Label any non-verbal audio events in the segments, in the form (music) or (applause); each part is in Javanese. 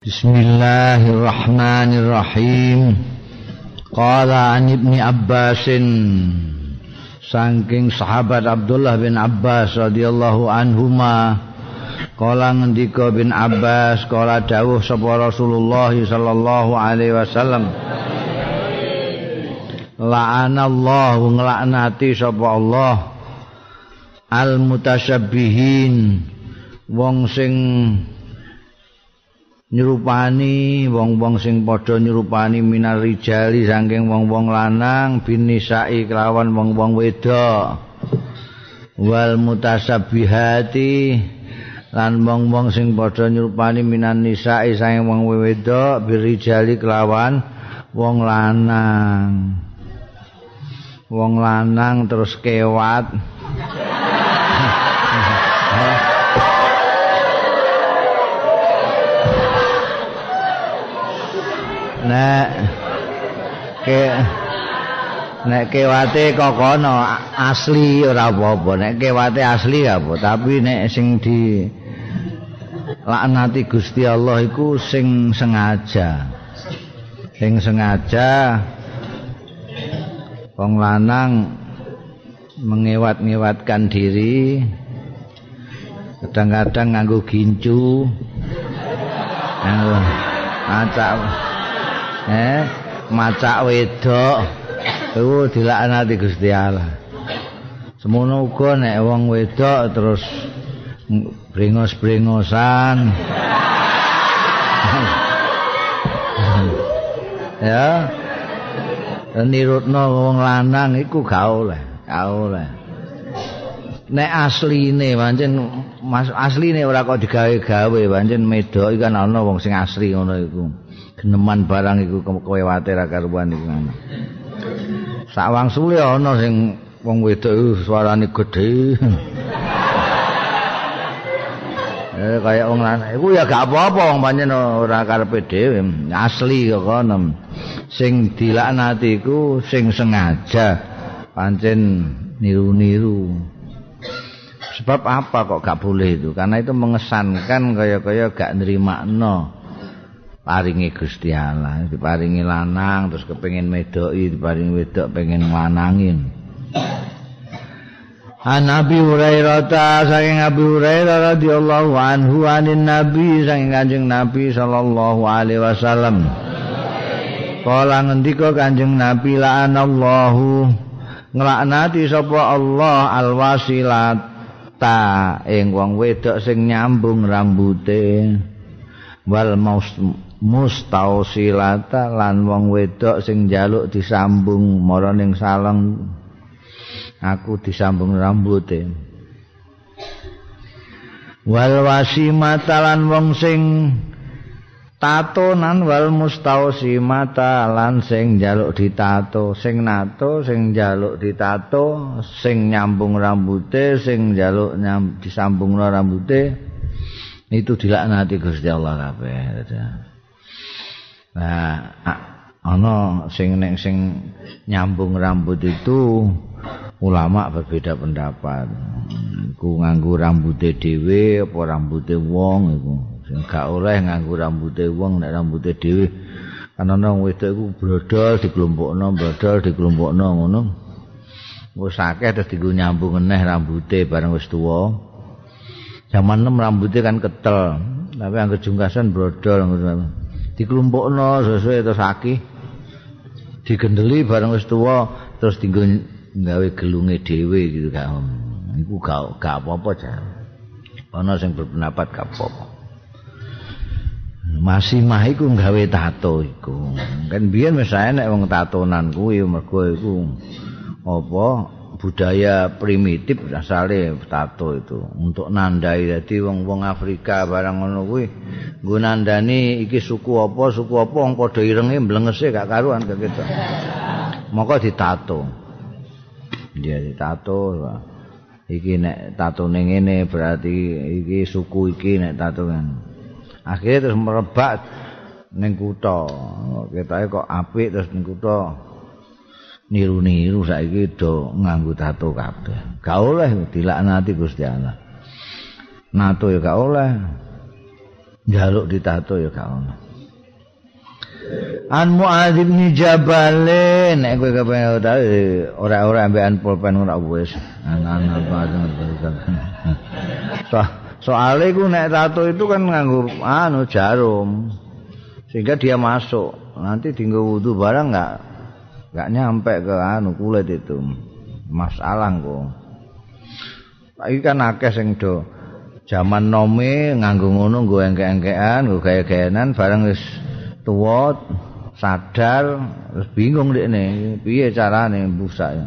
Bismillahirrahmanirrahim. Qala an Ibni Abbasin saking sahabat Abdullah bin Abbas radhiyallahu anhuma Qala ngendika bin Abbas qala dawuh sapa Rasulullah sallallahu alaihi wasallam La'anallahu nglaknati sapa Allah al mutasyabbihin wong sing nyerupani wong-wong sing padha nyerupani minar rijali saking wong-wong lanang binisai kelawan wong-wong wedok. Wal mutasabbihati lan wong-wong sing padha nyerupani minan nisai saking wong wedok birijali kelawan wong lanang. Wong lanang terus kewat (laughs) nek ke nek kewate kok kono asli ora apa-apa. Nek kewate asli apa tapi nek sing di laknati Gusti Allah iku sing sengaja. Sing sengaja wong lanang mengewat-ngewatkan diri kadang-kadang nganggo gincu nganggo acak eh macak wedok. Iku dilaknati Gusti Allah. Semono uga nek wong wedok terus brengos-brengosan (laughs) ya. Nirutno wong lanang iku gak oleh gak oleh. Nek asline pancen asline ora kok digawe-gawe pancen medok iku ana wong sing asli ngono iku geneman barang iku kowe watir karuan iku ngono. Sawang sule ana sing wong wedok suarane gedhe. (laughs) eh kaya wong lanang iku ya gak apa-apa wong pancen ora karepe dhewe, asli kok kono. Sing dilaknati iku sing sengaja pancen niru-niru. Sebab apa kok gak boleh itu? Karena itu mengesankan kaya-kaya gak nerima no. Paringi Gusti Allah diparingi lanang terus kepengin medoki diparingi wedok pengen lanangin An Nabi Hurairah ta saking Nabi Hurairah radhiyallahu anhu anin Nabi saking Kanjeng Nabi sallallahu alaihi wasallam. Kala ngendika Kanjeng Nabi la'anallahu nglaknati sapa Allah alwasilata ing wong wedok sing nyambung rambute. Wal mustausilata lan wong wedok sing njaluk disambung mara ning saleng aku disambung rambuté. Wal wasimata lan wong sing tatonan wal mustausimata lan sing njaluk ditato. Sing nato sing njaluk ditato. Sing nyambung rambuté sing njaluk nyam disambungno rambuté. Itu dilaknati Gusti Allah kabeh Nah, ana sing nek sing nyambung rambut itu ulama berbeda pendapat. Iku nganggo rambuté dhewe apa rambuté wong iku. Sing gak oleh nganggo rambuté wong nek rambuté dhewe. Kan ana wedok iku brodol dikelompokno, brodol dikelompokno ngono. Wis akeh terus dienggo nyambung neh rambuté bareng wis tuwa. Zaman nem rambutnya kan ketel, tapi angker jungkasan brodol ngono. Dikelompokno sesuai terus akeh. Digendeli bareng wis tuwa terus tinggal gawe gelunge dhewe gitu gak iku gak gak apa-apa jan ana sing berpendapat gak apa-apa. Masih mah iku gawe tato iku. Kan biyen wis enek wong tatonan kuwi mergo iku apa budaya primitif asale tato itu. Untuk nandai dadi wong-wong Afrika barang ngono kuwi nggo nandani iki suku apa suku apa wong padha irenge mblengese gak karuan kaya gitu moko ditato. Dia ditato iki nek tato ning ngene berarti iki suku iki nek tato kan akhirnya terus merebak ning kutha. Ketoke kok apik terus ning kutha niru-niru saiki do nganggo tato kabeh. Gak oleh dilaknati Gusti Allah. Nato ya gak oleh. njaluk ditato ya gak ono An Muadz bin Jabal nek kowe kepengin tau ora-ora ambekan pulpen ora wis anak-anak so, soalnya ku nek tato itu kan nganggo anu jarum sehingga dia masuk nanti tinggal wudhu barang nggak nggak nyampe ke anu kulit itu. Masalah kok lagi kan akeh sing do zaman nome nganggo ngono nggo engke-engkean nggo gaya-gayanan barang wis tuwa sadar terus bingung dekne. Piye carane busak ya?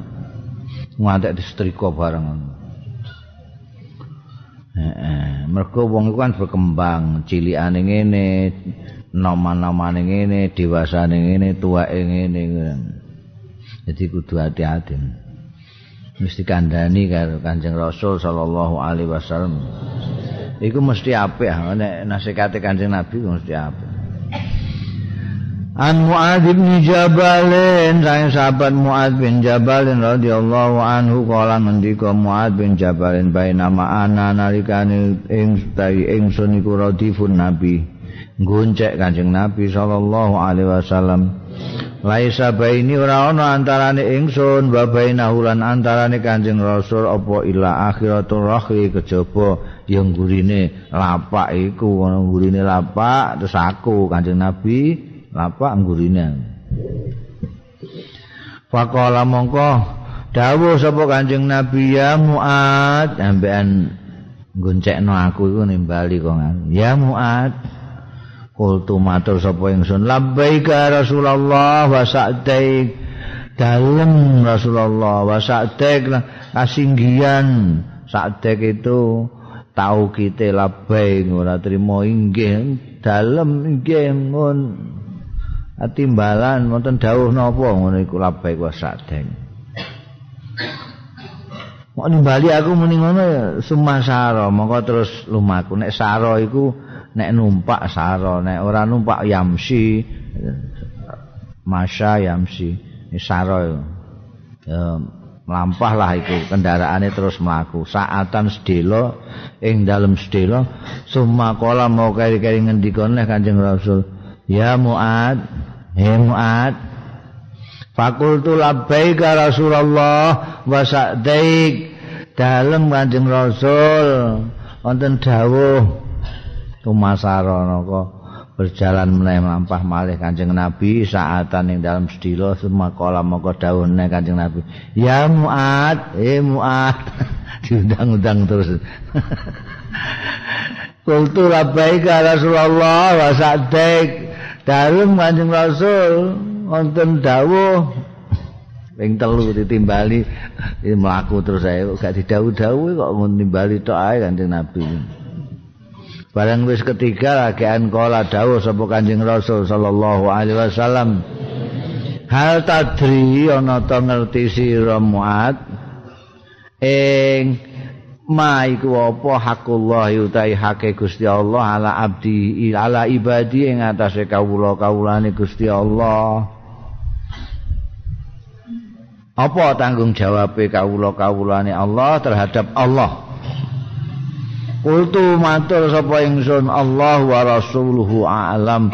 Ngantek disetrika bareng heeh. Mergo wong iku kan berkembang cilikane ngene nama-namane ngene dewasane ngene tuwake ngene jadi kudu hati-hati. Mesti kandhani karo Kanjeng Rasul sallallahu alaihi wasallam. Iku mesti apik nek nasikate Kanjeng Nabi mesti apik. An Mu'ad bin Jabal sang sahabat Mu'ad bin Jabal radhiyallahu anhu kala ngendika Mu'ad bin Jabal nama ana nalikane ing tawi ingsun iku radifun nabi. Goncek Kanjeng Nabi sallallahu alaihi wasallam Laisa baini ora ana antarane ingsun wa bainahu lan antarane Kanjeng Rasul apa ila akhiratul rahri kejaba yang gurine lapak iku ana gurine lapak terus aku Kanjeng Nabi lapak anggurine Faqala mongko dawuh sapa Kanjeng Nabi ya Muad? Ambekan goncekno aku iku nimbali kok ya Muad kultu matur sapa ingsun? Labbaika Rasulullah wa sa'daik. Dalem Rasulullah wa sa'daik. Kasinggian sa'daik itu tau kita labbaik ora trimo inggih dalem inggih ngun timbalan wonten dawuh napa ngono iku labbaik wa sa'daik. Mau nimbali aku muni ngono ya sumasara mongko terus lumaku. Nek saro iku nek numpak saro nek ora numpak yamsi masya yamsi saro ya melampah lah iku kendaraane terus melaku saatan sedelo ing dalam sedelo summa kola mau kari-kari ngendikon kanjeng rasul ya muad he muad fakultu labbaika rasulullah wa sa'daik. Dalem kanjeng rasul wonten dawuh tumasarana kok berjalan meneh mlampah malih Kanjeng Nabi saatan ing dalam sedilo semakala moko dawuh Kanjeng Nabi ya muat eh muat (laughs) diundang-undang terus. (laughs) Kultu labbaika Rasulullah wa sa'daik dalem Kanjeng Rasul wonten dawuh. Ping telu ditimbali (laughs) mlaku terus ae gak didhawuh-dhawuh kok nimbali tok ae Kanjeng Nabi Barang wis ketiga lagian kala dawuh sapa Kanjeng Rasul sallallahu alaihi wasallam. Hal tadri ana ta ngerti sira Muad ing ma iku apa hakullah utahi hake Gusti Allah ala abdi ala ibadi ing atase kawula-kawulane Gusti Allah. Apa tanggung jawabe kawula-kawulane Allah terhadap Allah? Kultu matur sapa ingsun Allah wa rasuluhu a'lam.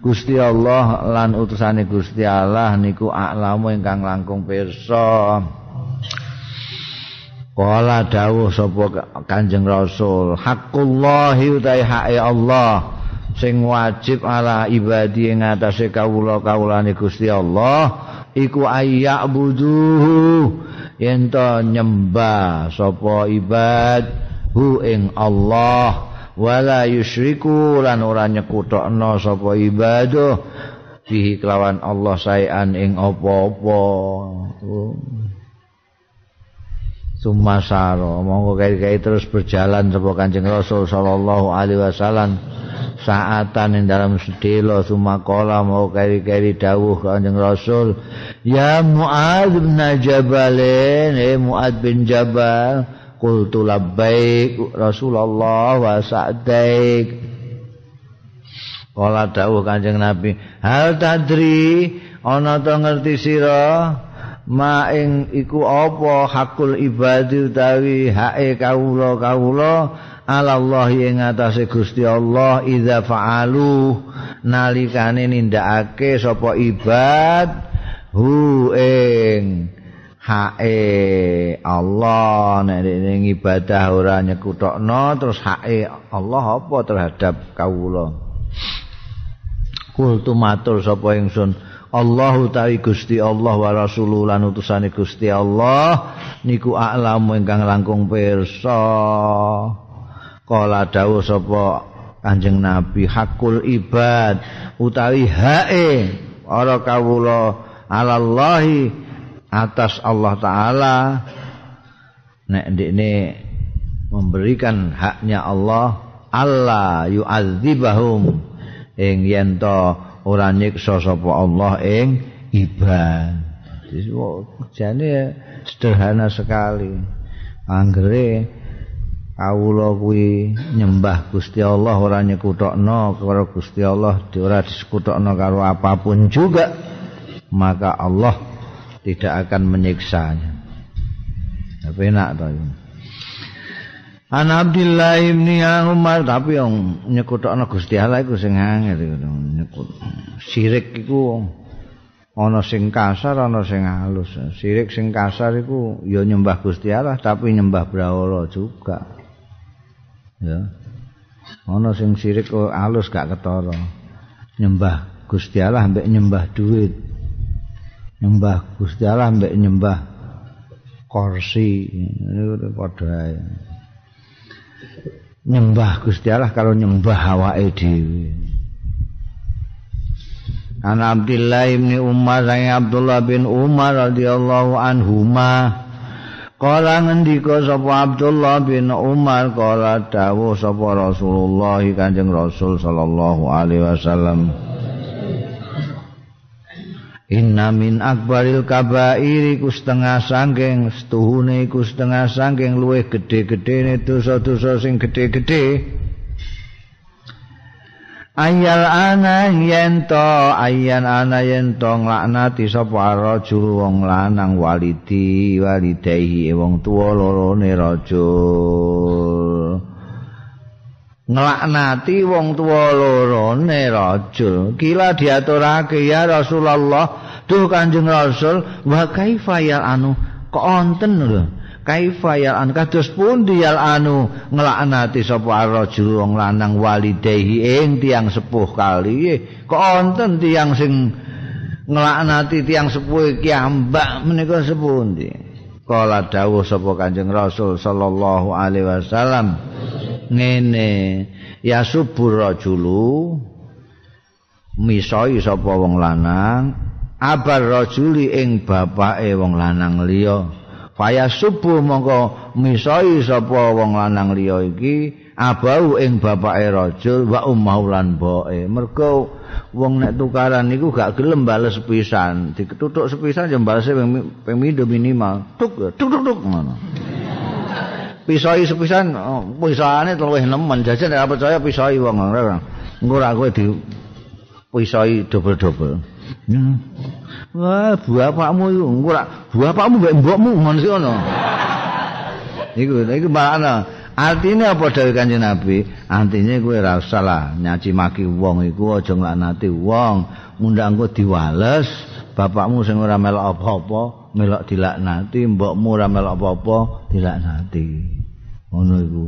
Gusti Allah lan utusane Gusti Allah niku a'lamu ingkang langkung pirsa. Kala dawuh sapa Kanjeng Rasul, haqqullahi utai hae Allah sing wajib ala ibadi ing atase kawula-kawulane Gusti Allah iku ayya buduhu yen nyembah sapa ibad hu ing Allah. Wala yusyriku lan ora nyekutokno sapa ibadah. Fihi kelawan Allah saean ing apa-apa. Sumasaro monggo kai-kai terus berjalan sapa Kanjeng Rasul sallallahu alaihi wasallam. Saatan ing dalam sedelo sumakola mau kari-kari dawuh Kanjeng Rasul. Ya Muad bin Jabal eh Muad bin Jabal qultu labbaik Rasulullah wa sa'daik. Kala dawuh Kanjeng Nabi hal tadri? Ana to ngerti sira? Ma ing iku apa hakul ibadi utawi hae kawula kawula Allah ing atase Gusti Allah idza fa'alu? Nalikane nindakake sapa ibad hu ing hae Allah nek ning ibadah ora nyekutokno terus hae Allah apa terhadap kawula kul tumatur sapa ingsun Allahu ta'i Gusti Allah wa Rasulullah lan utusane Gusti Allah niku a'lamu ingkang langkung pirsa. Kala dawuh sapa Kanjeng Nabi hakul ibad utawi hae ora kawula alallahi atas Allah taala. Nek ndekne memberikan haknya Allah Allah yu'adzibahum. Ing yen to ora nyiksa sapa Allah ing ibad. Jane sederhana sekali. Anggere kawula kuwi nyembah Gusti Allah ora nyekutokno karo Gusti Allah ora disekutokno karo apapun juga. Maka Allah tidak akan menyiksanya tapi enak to An Abdullah bin Umar tapi yang nyekutokno Gusti Allah iku sing angel nyekut. Sirik iku ana sing kasar ana sing halus. Sirik sing kasar iku ya nyembah Gusti Allah tapi nyembah brahala juga. Ya. Ana sing sirik kok alus gak ketara. Nyembah Gusti Allah ambek nyembah duit nyembah Gusti Allah ambek nyembah kursi niku padha nyembah Gusti Allah kalau nyembah awake dhewe. An Abdullah bin Umar sang Abdullah bin Umar radhiyallahu anhuma Kala ngendika sapa Abdullah bin Umar kala dawuh sapa Rasulullah Kanjeng Rasul sallallahu alaihi wasallam Inna min akbaril kabair iku setengah sangking setuhune iku setengah sangking luwih gedhe-gedhene dosa-dosa sing gedhe-gedhe ayal ana yen to ayan ana yen to nglaknati sapa rajul wong lanang walidi walidayhi wong tuwa lorone rajul nglaknati wong tuwa lorone rajul. Kila diaturake ya Rasulullah duh Kanjeng Rasul wa kaifa anu? Kok onten lho. Kaifa ya an kados pundi yal anu? Nglaknati sapa rajul wong lanang walidehi ing tiang sepuh kali. Kok wonten tiang sing nglaknati tiang sepuh iki ambak menika sepundi? Kala dawuh sapa kanjeng rasul sallallahu alaihi wasallam ngene ya subur rajulu misoi sapa wong lanang abar rajuli ing bapake wong lanang liya Faya subuh mongko misoi sapa wong lanang liya iki abau ing bapake rajul wa ummau lan boe. Mergo wong nek tukaran niku gak gelem bales sepisan. Diketutuk sepisan ya balese ping minimal. Tuk tuk tuk tuk. Pisoi sepisan oh, pisane luwih nemen jajan nek percaya pisoi wong ora. Engko ra kowe di pisoi double-double. Hmm. Wah, bapakmu iku ora bapakmu mbek mbokmu ngono sih ngono. Iku iku makna. Artine apa dawuh Kanjeng Nabi? Artine kowe ora usah lah nyaci maki wong iku aja nglanati wong. Mundang kok diwales, bapakmu sing ora melok apa-apa, melok dilaknati, mbokmu ora melok apa-apa, dilaknati. Ngono iku.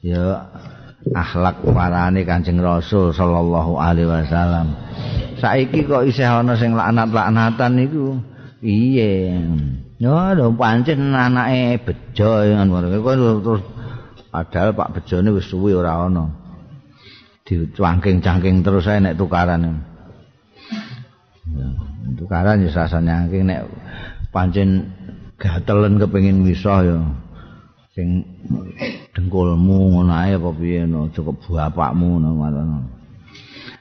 Ya akhlak parane Kanjeng Rasul sallallahu alaihi wasallam. saiki kok isih ana sing laknat-laknatan niku? Piye yo lho pancen anake bejo ngono. Terus padahal Pak Bejone wis suwi ora ana. Dicangking-cangking terus ae nek tukaran. Ya tukaran ya sasa nyangking nek pancen gatelen kepengin misah ya sing dengkulmu ngono ae apa piye no cukup bapakmu ngono.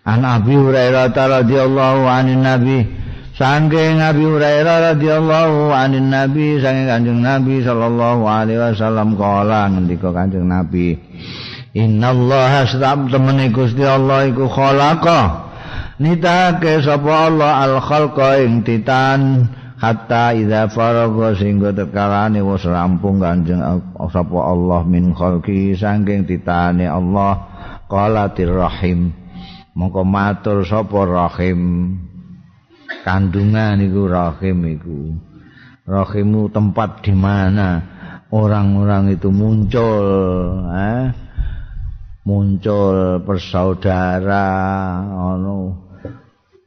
An Abi Hurairah radhiyallahu anin Nabi Sangking Abi Hurairah radhiyallahu anin Nabi Sangking kanjeng Nabi sallallahu alaihi wasallam Kala ngendika kanjeng Nabi Inna Allah astab temani Gusti Allah iku khalaqa. Nitake sapa Allah al khalqa ing titan hatta idza faraga sehingga tekalane wis rampung kanjeng sapa Allah min khalqi saking titane Allah qalatir rahim mongko matur sapa rahim. Kandungan iku rahim iku. Rahimu tempat di mana orang-orang itu muncul eh? muncul persaudara ono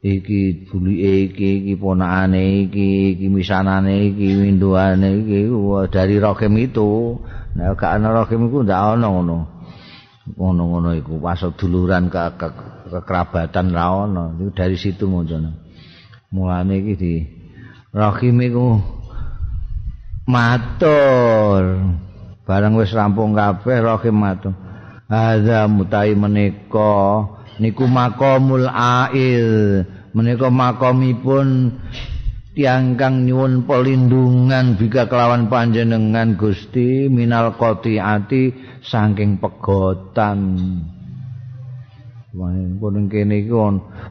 iki buli iki iki ponakane iki iki misanane iki winduane iki dari rokem itu. Nek gak ana rokem iku ndak ana ngono. Ngono-ngono iku pas duluran ke, ke, kekerabatan ra ono itu dari situ muncul mulane iki di rokem iku matur. Bareng wis rampung kabeh rokem matur. Hadza mutai menika niku makomul ail. Menika makomipun tiang kang nyuwun pelindungan bika kelawan panjenengan Gusti minal qati'ati saking pegotan. Wah, pun kene iki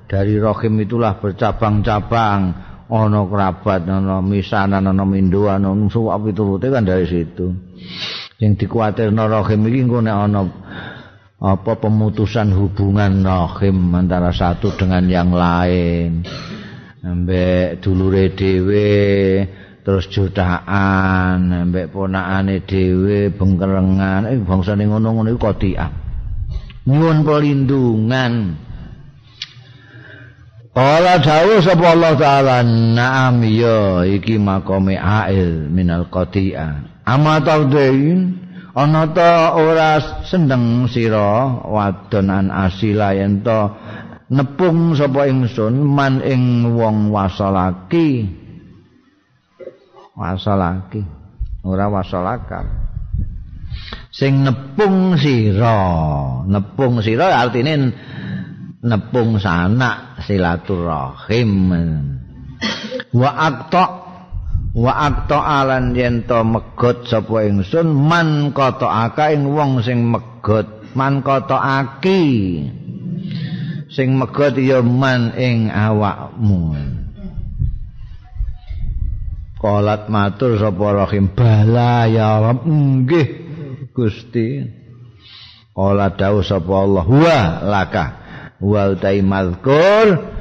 dari rahim itulah bercabang-cabang. Ana kerabat ana misanan ana minduan ana suwap piturute kan dari situ. Sing dikuatirno rahim iki engko nek ana apa pemutusan hubungan rahim antara satu dengan yang lain? Ambek dulure dhewe terus jutaan. Ambek ponakane dhewe bengkerengan eh bangsane ngono-ngono iku kotiah nyuwun pelindungan. Kala dawuh sapa Allah taala na'am ya iki makome ail minal qati'ah ama taudain ana ta ora seneng sira wadonan asila yen to. Nepung sapa ingsun man ing wong wasalaki wasalaki ora wasalakan sing nepung sira. Nepung sira artine nepung sanak silaturahim. Wa aqta wa akta alan yen to megot sapa ingsun man kata aka ing wong sing megot. Man kata aki sing megot ya man ing awakmu. Kolat matur sapa rahim bala ya rab nggih Gusti. Kolat dawuh sapa Allah wa laka wa utai mazkur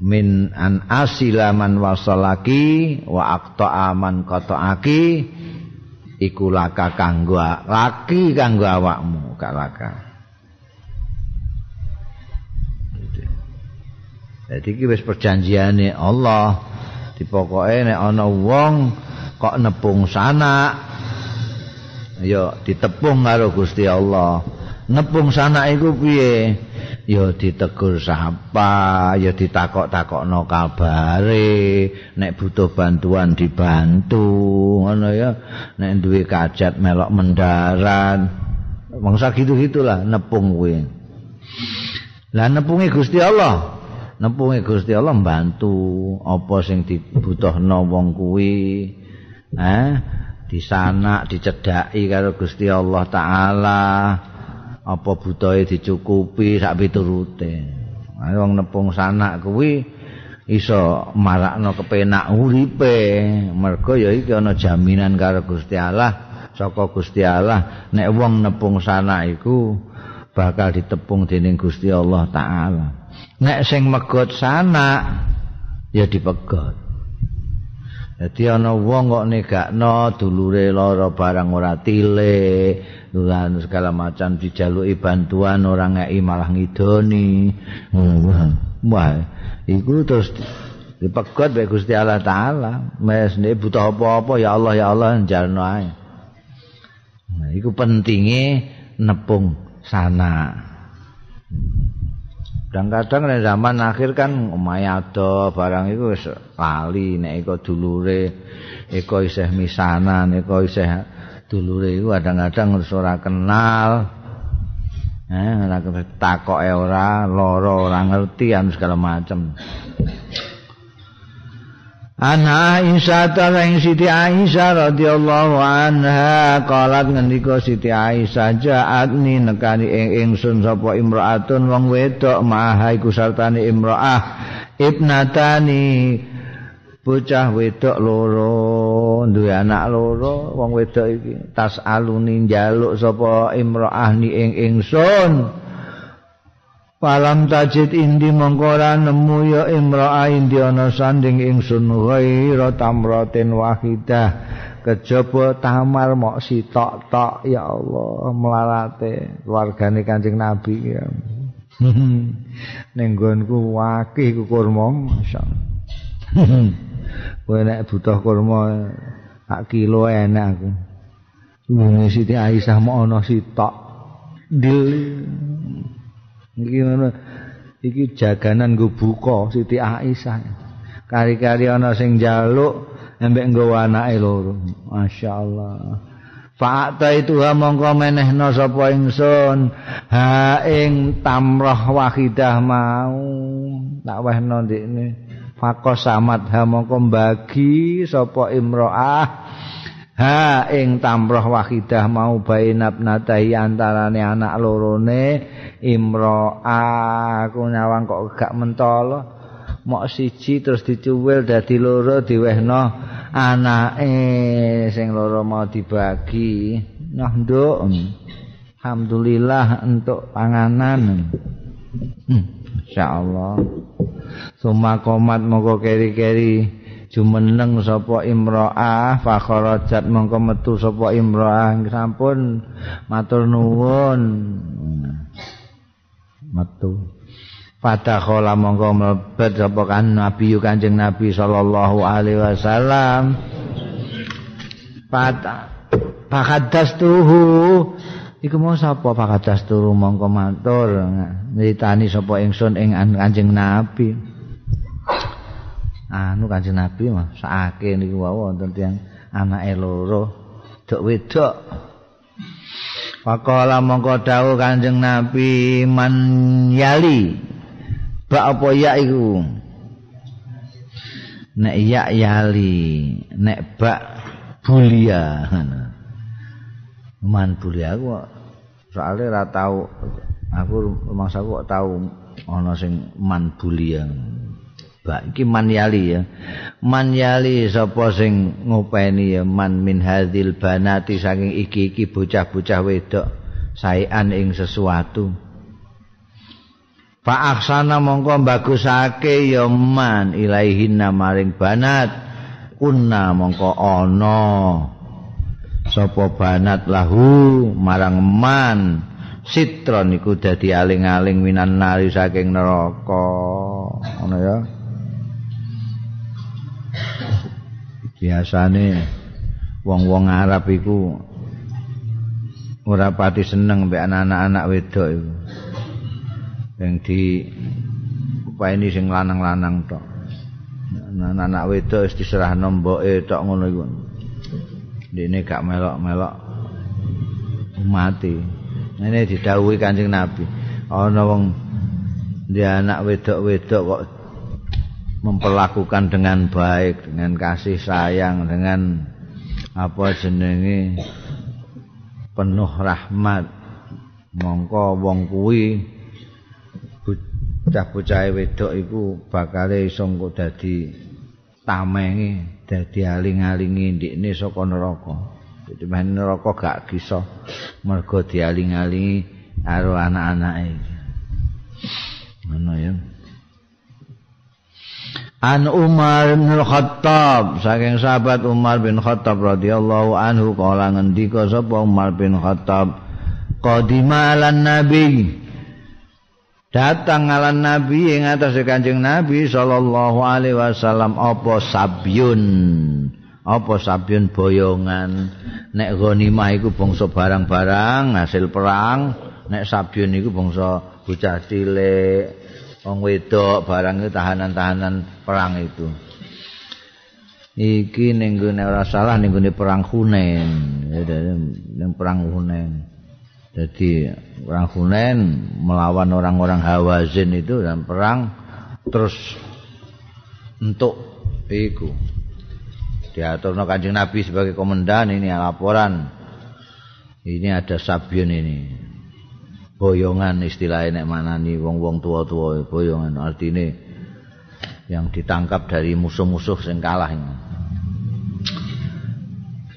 min an asilaman wasalaki wa aqta aman qata'aki iku laka kanggo laki kanggo awakmu gak laka. Jadi wis perjanjiane Allah. Dipokoke nek ana wong kok nepung sanak ya ditepung karo Gusti Allah. Nepung sanak iku piye ya ditegur sapa ya ditakok-takokno kabare nek butuh bantuan dibantu ngono ya. Nek duwe kajat melok mendarat. Mangsa gitu-gitulah nepung kuwi. Lah nepungi Gusti Allah. Nepungi Gusti Allah bantu apa sing dibutuhno wong kuwi? Eh di sana dicedaki karo Gusti Allah taala apa butuhe dicukupi sak piturute. Ayo wong nepung sanak kuwi iso marakno kepenak uripe. Mergo ya iki ana jaminan karo Gusti Allah, saka Gusti Allah nek wong nepung sanak iku bakal ditepung dening Gusti Allah taala. Nek sing megot sanak ya dipegot. Dadi ana wong kok negakno dulure lara barang ora tilik, lan segala macam dijaluki bantuan orang ngeki malah ngidoni. Wah iku terus dipegot bae Gusti Allah taala. Mes nek butuh apa-apa ya Allah ya Allah njalno ae. Nah iku pentinge nepung sana kadang-kadang nek zaman akhir kan mayado barang iku wis lali nek iko dulure iko isih misanan iko isih dulure iku kadang-kadang ora kenal. Eh, ora takoke ora, lara ora ngerti an segala macam. Ana Aisyah ta ing Siti Aisyah radhiyallahu anha qalat ngendika Siti Aisyah ja'atni nekani ing ingsun sapa imraatun wong wedok maha iku sartane imraah. Ibnatani bocah wedok loro duwe anak loro wong wedok iki tas aluni njaluk sapa imro'ah ni ing ingsun Palam tajid indi mongkora nemu ya imro'ah indi ana sanding ingsun ghaira tamratin wahidah. Kejaba tamar mok sitok tok ya Allah melarate keluargane Kanjeng Nabi ya. (laughs) Ning nggonku wakih kurma masyaallah. (laughs) Kowe nek butuh kurma sak kilo enak aku. Wong Siti Aisyah mok ana sitok. Dil iki ngono. Iki jaganan nggo buka Siti Aisyah. Kari-kari ana sing njaluk embek nggawa anake loro. Masyaallah. Fakta itu ha mongko menehno sapa ingsun. Ha ing tamrah wahidah mau. Tak wehno ndikne. Fakos samat ha mongko bagi sapa imroah ha ing tamrah wahidah mau bainab natai antarane anak lorone imroah aku nyawang kok gak mentolo mok siji terus dicuwil dadi loro diwehno anake sing loro mau dibagi. Nah nduk. Alhamdulillah untuk panganan. Hmm, insyaallah summa komat mongko keri-keri jumeneng sapa imro'ah fakharajat mongko metu sapa imro'ah sampun. Matur nuwun. Metu. Fadakhala mongko mlebet sapa kan Nabi Kanjeng Nabi sallallahu alaihi wasallam. Fata Fakadastuhu iku mau sapa fakadastuhu mongko matur. Nyritani sapa ingsun ing Kanjeng Nabi. Anu Kanjeng Nabi mah sakake niku wonten tiyang anake loro. Dok wedok. Faqala mongko dawuh Kanjeng Nabi man yali. Bak apa ya iku? Nek ya yali nek bak bulia. (laughs) Man bulia aku soalnya ra tau. Aku mangsa kok tau ana sing man bulia iki man yali ya. Man yali sapa sing ngopeni ya? Man min hadzil banati saking iki-iki bocah-bocah wedok saean ing sesuatu. Fa aksana mongko bagusake ya man ilaihinna maring banat. Kunna mongko ana. Sapa banat lahu marang man? Sitron iku dadi aling-aling minan nari saking neraka. Ngono ya biasane wong-wong Arab iku ora pati seneng mbek anak-anak wedok iku yang di apa ini sing lanang-lanang tok. Nah, anak wedok wis diserah nomboke tok ngono iku. Dene gak melok-melok mati. Ini didhawuhi Kanjeng Nabi. Ana wong dia anak wedok-wedok kok memperlakukan dengan baik, dengan kasih sayang, dengan apa jenenge penuh rahmat. Mongko wong kuwi bocah-bocah wedok iku bakale iso engko dadi tamenge dadi aling-alingi ndikne saka neraka. Dadi men neraka gak bisa mergo dialing-alingi karo anak-anake. Ngono ya An Umar bin Khattab. Saking sahabat Umar bin Khattab radhiyallahu anhu kala ngendika sapa Umar bin Khattab qadima lan nabi. Datang ngalan nabi ing atas kanjeng nabi sallallahu alaihi wasallam apa sabyun? Apa sabyun boyongan? Nek ghanimah iku bangsa barang-barang hasil perang. Nek sabyun iku bangsa bocah cilik wong wedok barang itu tahanan-tahanan perang itu. Iki ning gone ora salah ning gone perang Hunain. Ning perang Hunain. Jadi orang Hunain melawan orang-orang Hawazin itu dan perang terus untuk itu diatur no kanjeng Nabi sebagai komandan ini laporan. Ini ada Sabion ini boyongan istilahnya nek mana nih wong wong tua tua boyongan. Artinya yang ditangkap dari musuh-musuh sing kalah ini.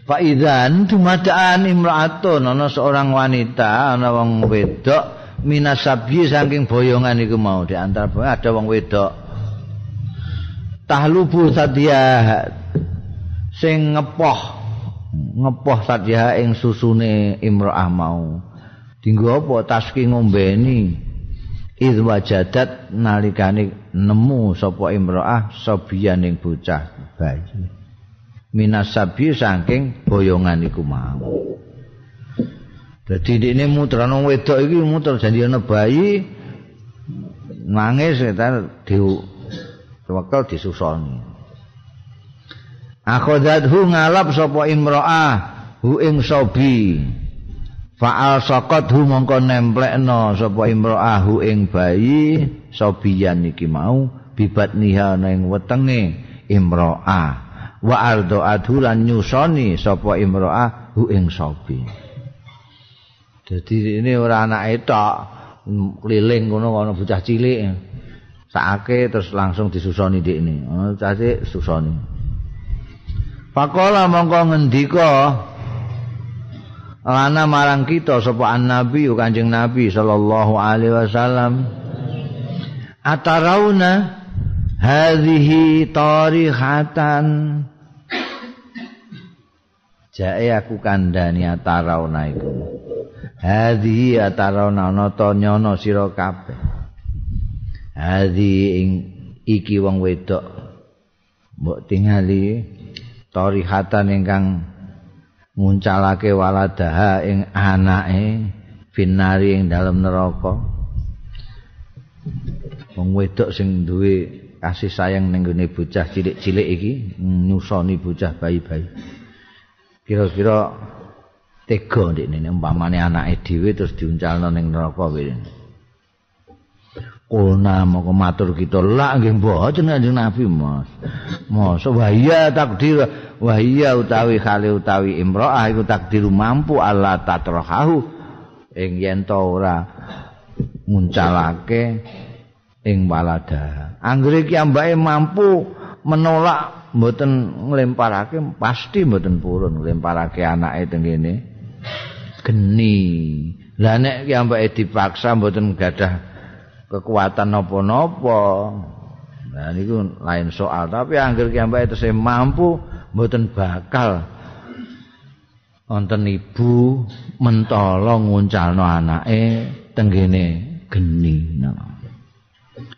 Fa idzan dumadaan imra'atun ana seorang wanita ana wong wedok minasabi saking boyongan iku mau. Di antara ada wong wedok. Tahlubu sadia sing ngepoh ngepoh sadia ing susune imra'ah mau dinggo apa taski ngombeni id wajadat nalikane nemu sapa imra'ah sabiyan ing bocah bayi minasabi saking boyongan iku mau. Dadi ini muter ana wedok iki muter janji ana bayi nangis ta di wakal disusoni. Akhadathu ngalap sapa imro'ah hu ing sobi. Fa'al saqat hu mongko nemplekno sapa imro'ah hu ing bayi sobiyan iki mau bibat niha ning wetenge imro'ah. wa ardo adulan nyusoni sapa imro'ah hu ing sobi jadi ini ora anak etok keliling kono kono bocah cilik. Sakake terus langsung disusoni dik ini. Oh, caci susoni. Pakola mongko ngendika lana marang kita sapa an nabi kanjeng nabi sallallahu alaihi wasallam atarauna hadhihi tarihatan Jae aku kandhani atarauna iku. Hadhi atarauna ana to nyono sira kabeh. Hadhi ing iki wong wedok mbok tingali tarihatan ingkang nguncalake waladaha ing anake finari ing dalem neraka. Wong wedok sing duwe kasih sayang ning gone bocah cilik-cilik iki nyusoni bocah bayi-bayi. kira-kira tega ndekne umpamane anake dhewe terus diuncalno ning neraka wene. Kulna moko matur kita. Lak nggih mboten kanjeng Nabi Mas. Masa wahya takdir. Wahya utawi khali utawi imro'ah iku takdir mampu Allah tatrahahu. Ing yen to ora nguncalake ing walada. Anggere ki ambake mampu menolak mboten nglemparake pasti mboten purun nglemparake anake teng kene. Geni. Lah nek ki ambake dipaksa mboten gadah kekuatan napa-napa nah niku lain soal tapi angger ki tesih mampu mboten bakal wonten ibu mentolo nguncalno anake teng kene geni nah.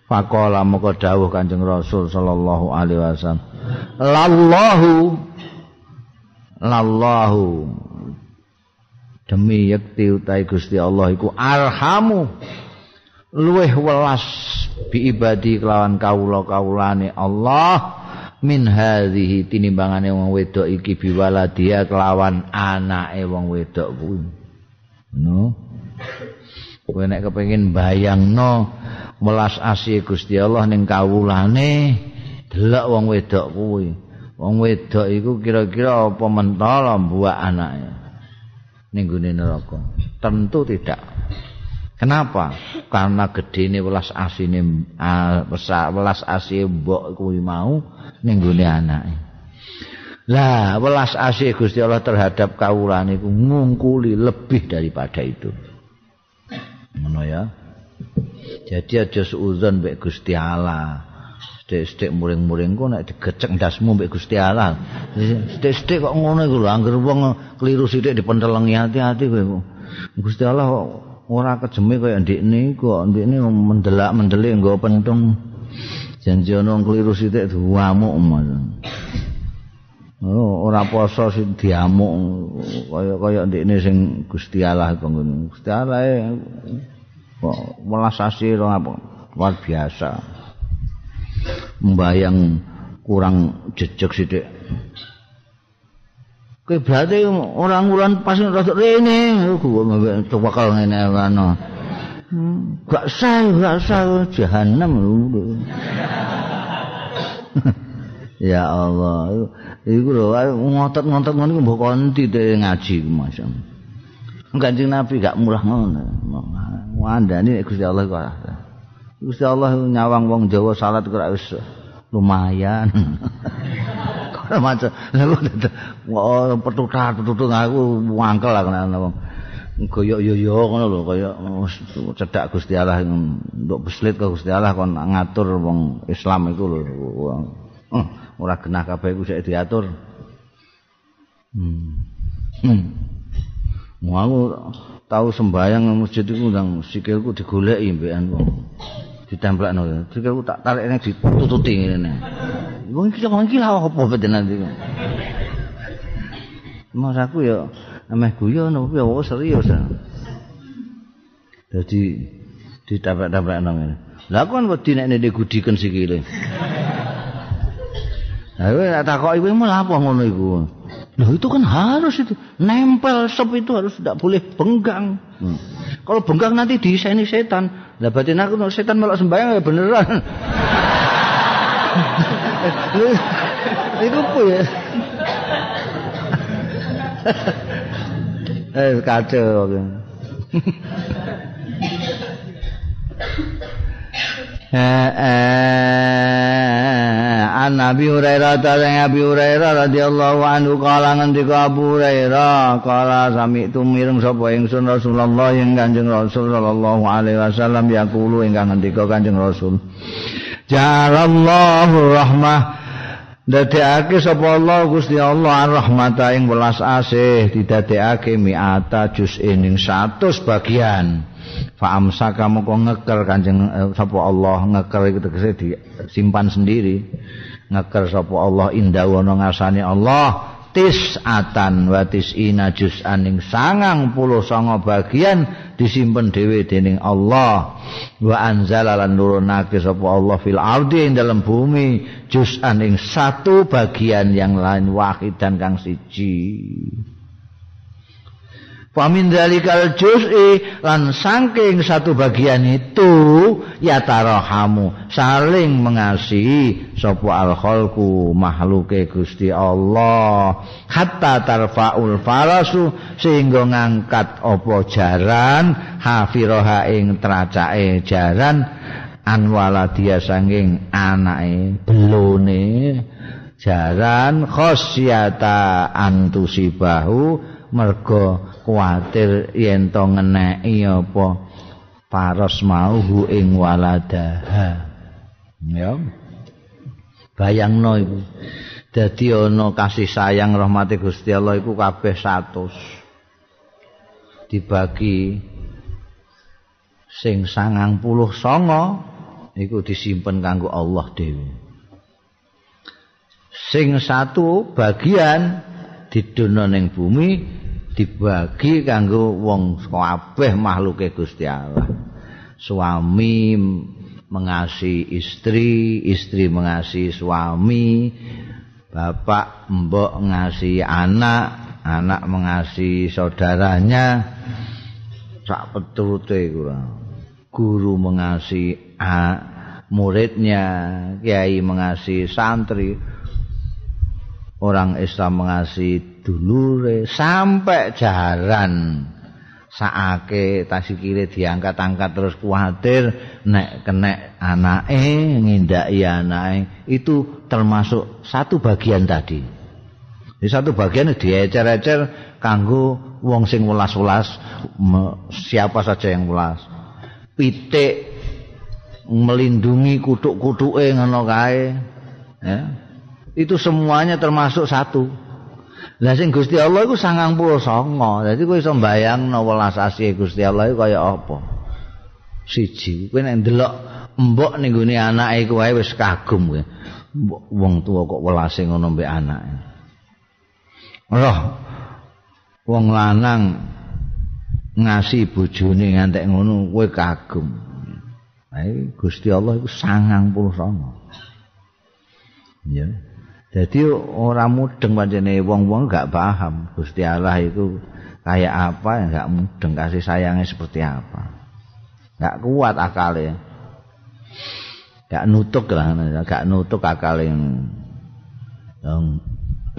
Fakola moko dawuh Kanjeng Rasul sallallahu alaihi wasallam. Lallahu lallahu demi yakti utai Gusti Allah iku arhamu luweh welas bi ibadi kelawan kawula-kawulane Allah min hadhihi tinimbangane wong wedok iki biwaladia kelawan anake wong wedok kuwi. No. Kowe nek kepengin bayangno welas asih Gusti Allah ning kawulane delok wong wedok kuwi wong wedok iku kira-kira apa mentala buak anake ning gune neraka tentu tidak kenapa karena gedene welas asine welas asih mbok kuwi mau ning gune anake lah welas asih Gusti Allah terhadap kawulane iku ngungkuli lebih daripada itu ngono ya Jadi aja suudzon mbek Gusti Allah. Sithik-sithik muring-muring ku nek digecek ndasmu mbek Gusti Allah. Sithik-sithik kok ngono iku lho, anggere wong kliru sithik dipentelengi hati-hati kowe. Gusti Allah ora kejeme kaya ndikne iku, ndikne mendelak mendelik nggo pentung. Janji ana kliru sithik duamuk Oh, ora poso sing diamuk kaya-kaya ndikne sing Gusti Allah kok ngono. Gusti Allah welas asih apa luar biasa membayang kurang jejak sithik Kowe berarti orang ulan pas rada rene coba kalau ngene ana. Gak sah, gak sah jahanam (laughs) Ya Allah, iku lho ngotot-ngotot ngono mbok konti ngaji Mas. Kanjeng Nabi gak murah ngono. Wandani Gusti Allah kok. Gusti Allah nyawang wong Jawa salat kok wis lumayan. Kono maca lha petutat-petutut aku wangkel lah ngono. Goyok yo ngono lho kaya cedak Gusti Allah untuk beslit ke Gusti Allah kon ngatur wong Islam iku lho. Ora genah kabeh iku sik diatur. Hmm. Hmm. Mau tahu sembayang masjid iku ndang sikilku digoleki mbekan wong. Ditemplekno. Sikilku tak tarik nek ditututi ngene. Wong iki wong iki lha apa betenan iki. Mas aku ya ameh guyon opo ya serius. Dadi ditaprak-taprakno ngene. Lah kon wedi nek nek gudiken sikile. Lah kowe tak kok iku malah apa ngono iku? Loh itu kan harus itu nempel sop itu harus tidak boleh benggang. Hmm. Kalau benggang nanti diseni setan. Lah batin aku setan malah sembahyang ya beneran. itu apa ya? eh kacau. Eh, eh, an Nabi Hurairah ta Nabi Hurairah radhiyallahu anhu kala ngendika Abu Hurairah kala sami tu mireng sapa ingsun Rasulullah ing Kanjeng Rasul sallallahu alaihi wasallam yaqulu ingkang ngendika Kanjeng Rasul. Jalallahu rahmah. Dadekake sapa Allah Gusti Allah rahmata ing welas asih didadekake mi'ata juz'in ing 100 bagian fa amsaka moko ngeker kanjeng eh, sapa Allah? Ngeker iku tegese disimpan sendiri. Ngeker sapa Allah indah ana ngasane Allah. Tisatan wa tisina juz'an ing sangang puluh songo bagian disimpen dhewe dening Allah. Wa anzala lan nurunake sapa Allah fil ardi ing dalam bumi juz'an ing satu bagian yang lain wahid dan kang siji Famin dalikal juz'i lan saking satu bagian itu ya tarahamu saling mengasihi sapa al khalqu makhluke Gusti Allah. Hatta tarfaul farasu sehingga ngangkat apa jaran hafiroha ing tracake jaran anwala dia sanging anake belone. Jaran khosyata antusibahu mergo kuatir yen to ngeneki apa? Paros mauhu ing waladaha. Ya. Bayangno iku. Dadi ana kasih sayang rahmati Gusti Allah iku kabeh 100 dibagi sing sangang puluh songo iku disimpen kanggo Allah dhewe sing satu bagian didono ning bumi dibagi kanggo wong kabeh makhluke Gusti Allah. Suami mengasihi istri, istri mengasihi suami, bapak mbok ngasihi anak, anak mengasihi saudaranya. Sak peturute. Guru mengasihi muridnya, kiai mengasihi santri. Orang Islam mengasihi dulure sampai jaran. Saake tasikire diangkat-angkat terus kuatir nek kenek anake ngindaki anake itu termasuk satu bagian tadi. Di satu bagian diecer-ecer kanggo wong sing welas-welas siapa saja yang welas. Pitik melindungi kutuk-kutuke ngono kae ya itu semuanya termasuk satu Lah sing Gusti Allah iku 99. Dadi kowe iso mbayangno welas asih Gusti Allah iku kaya apa? Siji, kowe nek ndelok mbok ning gone anake kowe wis kagum kowe. Wong tuwa kok welase ngono mbek anake. Roh wong lanang ngasih bojone ngantek ngono kowe kagum. Ae Gusti Allah iku 99. Ya. Jadi orang mudeng pancene wong-wong gak paham Gusti Allah itu kayak apa ya gak mudeng kasih sayangnya seperti apa. Gak kuat akalnya. Gak nutuk lah, gak nutuk akal yang yang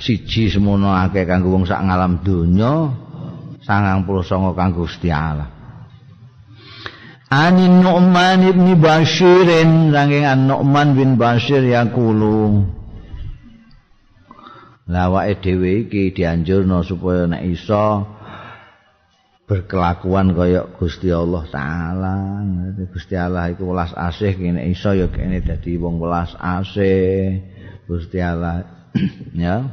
siji semono akeh kanggo wong sak ngalam donya 99 kanggo Gusti Allah. Anin Nu'man ibni Bashirin Sangking an Nu'man bin Bashir Yakulu Lawake dhewe iki dianjurno supaya nek iso berkelakuan kaya Gusti Allah taala. Gusti Allah iku welas asih kene iso ya kene dadi wong welas asih. Gusti Allah (clears throat) ya.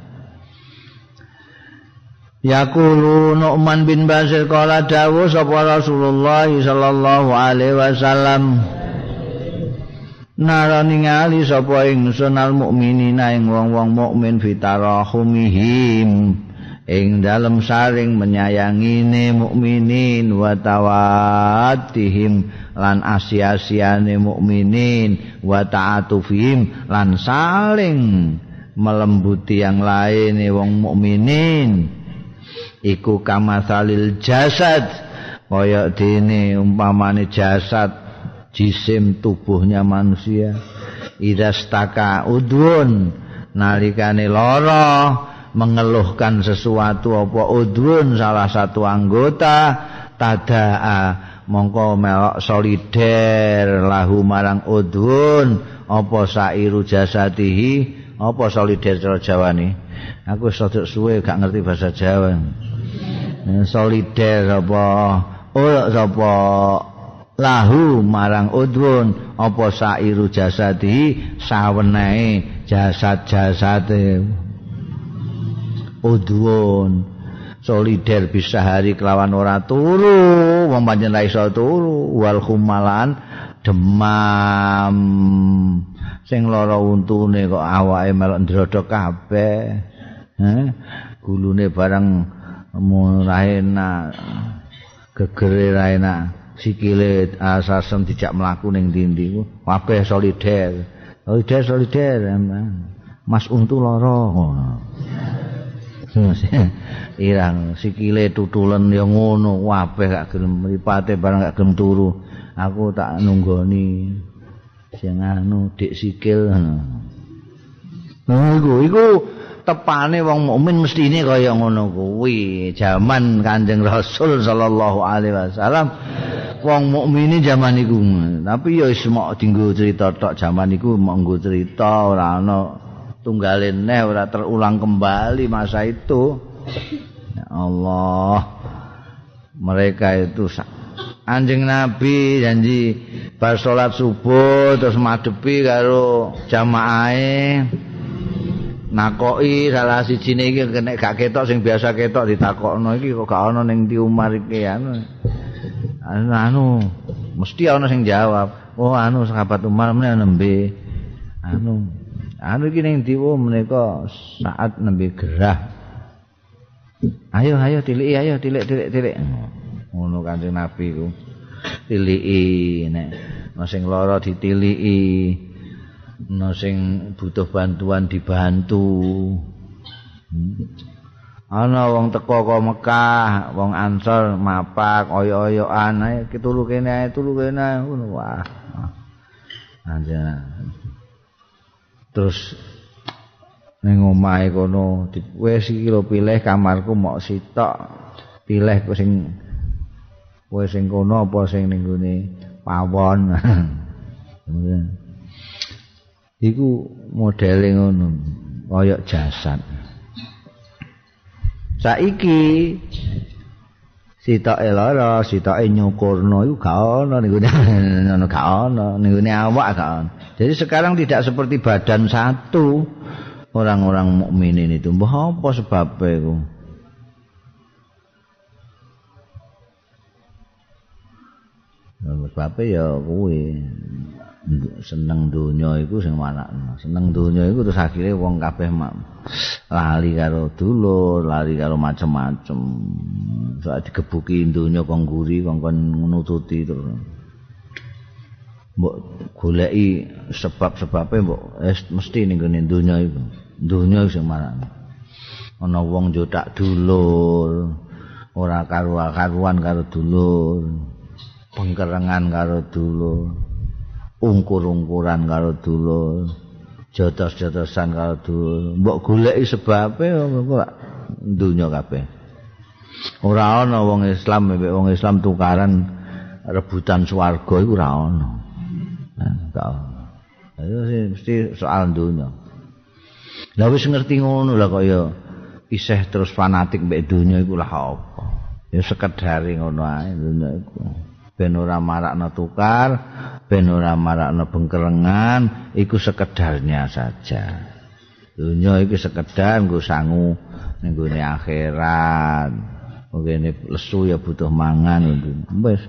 Yaqulu Nu'man bin Basir qala dawu sapa Rasulullah sallallahu alaihi wasallam Nara ningali sapa ingsun al mukminina ing wong-wong mukmin fitarahumihim ing dalem saring menyayangine mukminin wa tawattihim lan asia-asiane mukminin wa ta'atufihim lan saling melembuti yang lain wong mukminin. Iku kamasalil jasad kaya dene umpamane jasad jisim tubuhnya manusia. Idastaka udwun nalikane lara mengeluhkan sesuatu apa udwun salah satu anggota tadaa mongko melok solider lahu marang udwun apa sairu jasadihi apa solider cara Jawa nih aku sedek suwe gak ngerti bahasa Jawa. Solider apa? Ora sapa lahu marang udwun apa sairu jasadi? Sawenehe jasad-jasade. Udwun solider bisa hari kelawan ora turu wong pancen iso turu. Wal khumalan demam. Sing lara untune kok awake melok ndrodok kabeh. Eh gulune barang murahe enak gegere ra enak sikile asasem dijak mlaku ning ndi-ndi ku. Kabeh solider. Solider solider. Mas untu lara. (laughs) Irang sikile tutulen ya ngono kabeh gak gelem mripate barang gak gelem turu. Aku tak nunggoni. Sing anu dik sikil. Ngono iku tepane wong mukmin mestine kaya ngono kuwi jaman Kanjeng Rasul sallallahu alaihi wasallam wong mukmine jaman iku. Tapi ya wis mok dinggo cerita tok jaman iku mok nggo cerita ora ana tunggale ora terulang kembali masa itu. Ya Allah mereka itu anjing nabi janji bar salat subuh terus madepi karo jamaah nakoki salah sijine iki kena gak ketok sing biasa ketok ditakokno iki kok gak ana ning di Umar iki anu. anu mesti ana sing jawab. Oh anu sahabat Umar meneh nembe. Anu anu iki ning di menika saat nembe gerah. Ayo ayo tiliki ayo tilik tilik tilik ngono kanjeng Nabi ku. Tiliki nek. Sing lara ditiliki no sing butuh bantuan dibantu. Ana wong teko ka Mekah wong Ansor mapak oyo-oyoan ae kitulu kene ae tulu kene ngono wah. Terus ning omahe kono wis iki lho pilih kamarku mok sitok pilih sing kowe sing kono apa sing ning pawon (laughs) iku modele ngono kaya jasad. Saiki sitoke lara sitoke nyukurno iku gak ono niku ngono (laughs) gak ono niku awak gak ono. Jadi sekarang tidak seperti badan satu orang-orang mukminin itu mbah apa sebabnya iku? Sebabnya ya kuwi seneng donya iku sing manakno seneng donya iku terus akhire wong kabeh lali karo dulur lali karo macem-macem. Saat digebuki donya kok nguri kok nututi terus. Mbok goleki sebab-sebabe mbok mesti ning gone donya iku. Donya sing manakno ana wong jodak dulur ora karo-karuan karo dulur pengkerengan karo dulur ungkur-ungkuran karo dulur jotos-jotosan karo dulur mbok goleki sebabe kok dunya kabeh ora ana wong Islam mbek wong Islam tukaran rebutan swarga iku ora ono. Enggak. Ayo mesti soal dunya. Lah wis ngerti ngono lah kaya isih terus fanatik mbek dunya iku lah apa. Ya sekedar ngono ae dunya iku. Ben ora marakno tukar, ben ora marakno bengkerengan, iku sekedarnya saja. Dunya iki sekedar nggo sangu ning akhirat. Mungkin lesu ya butuh mangan wis.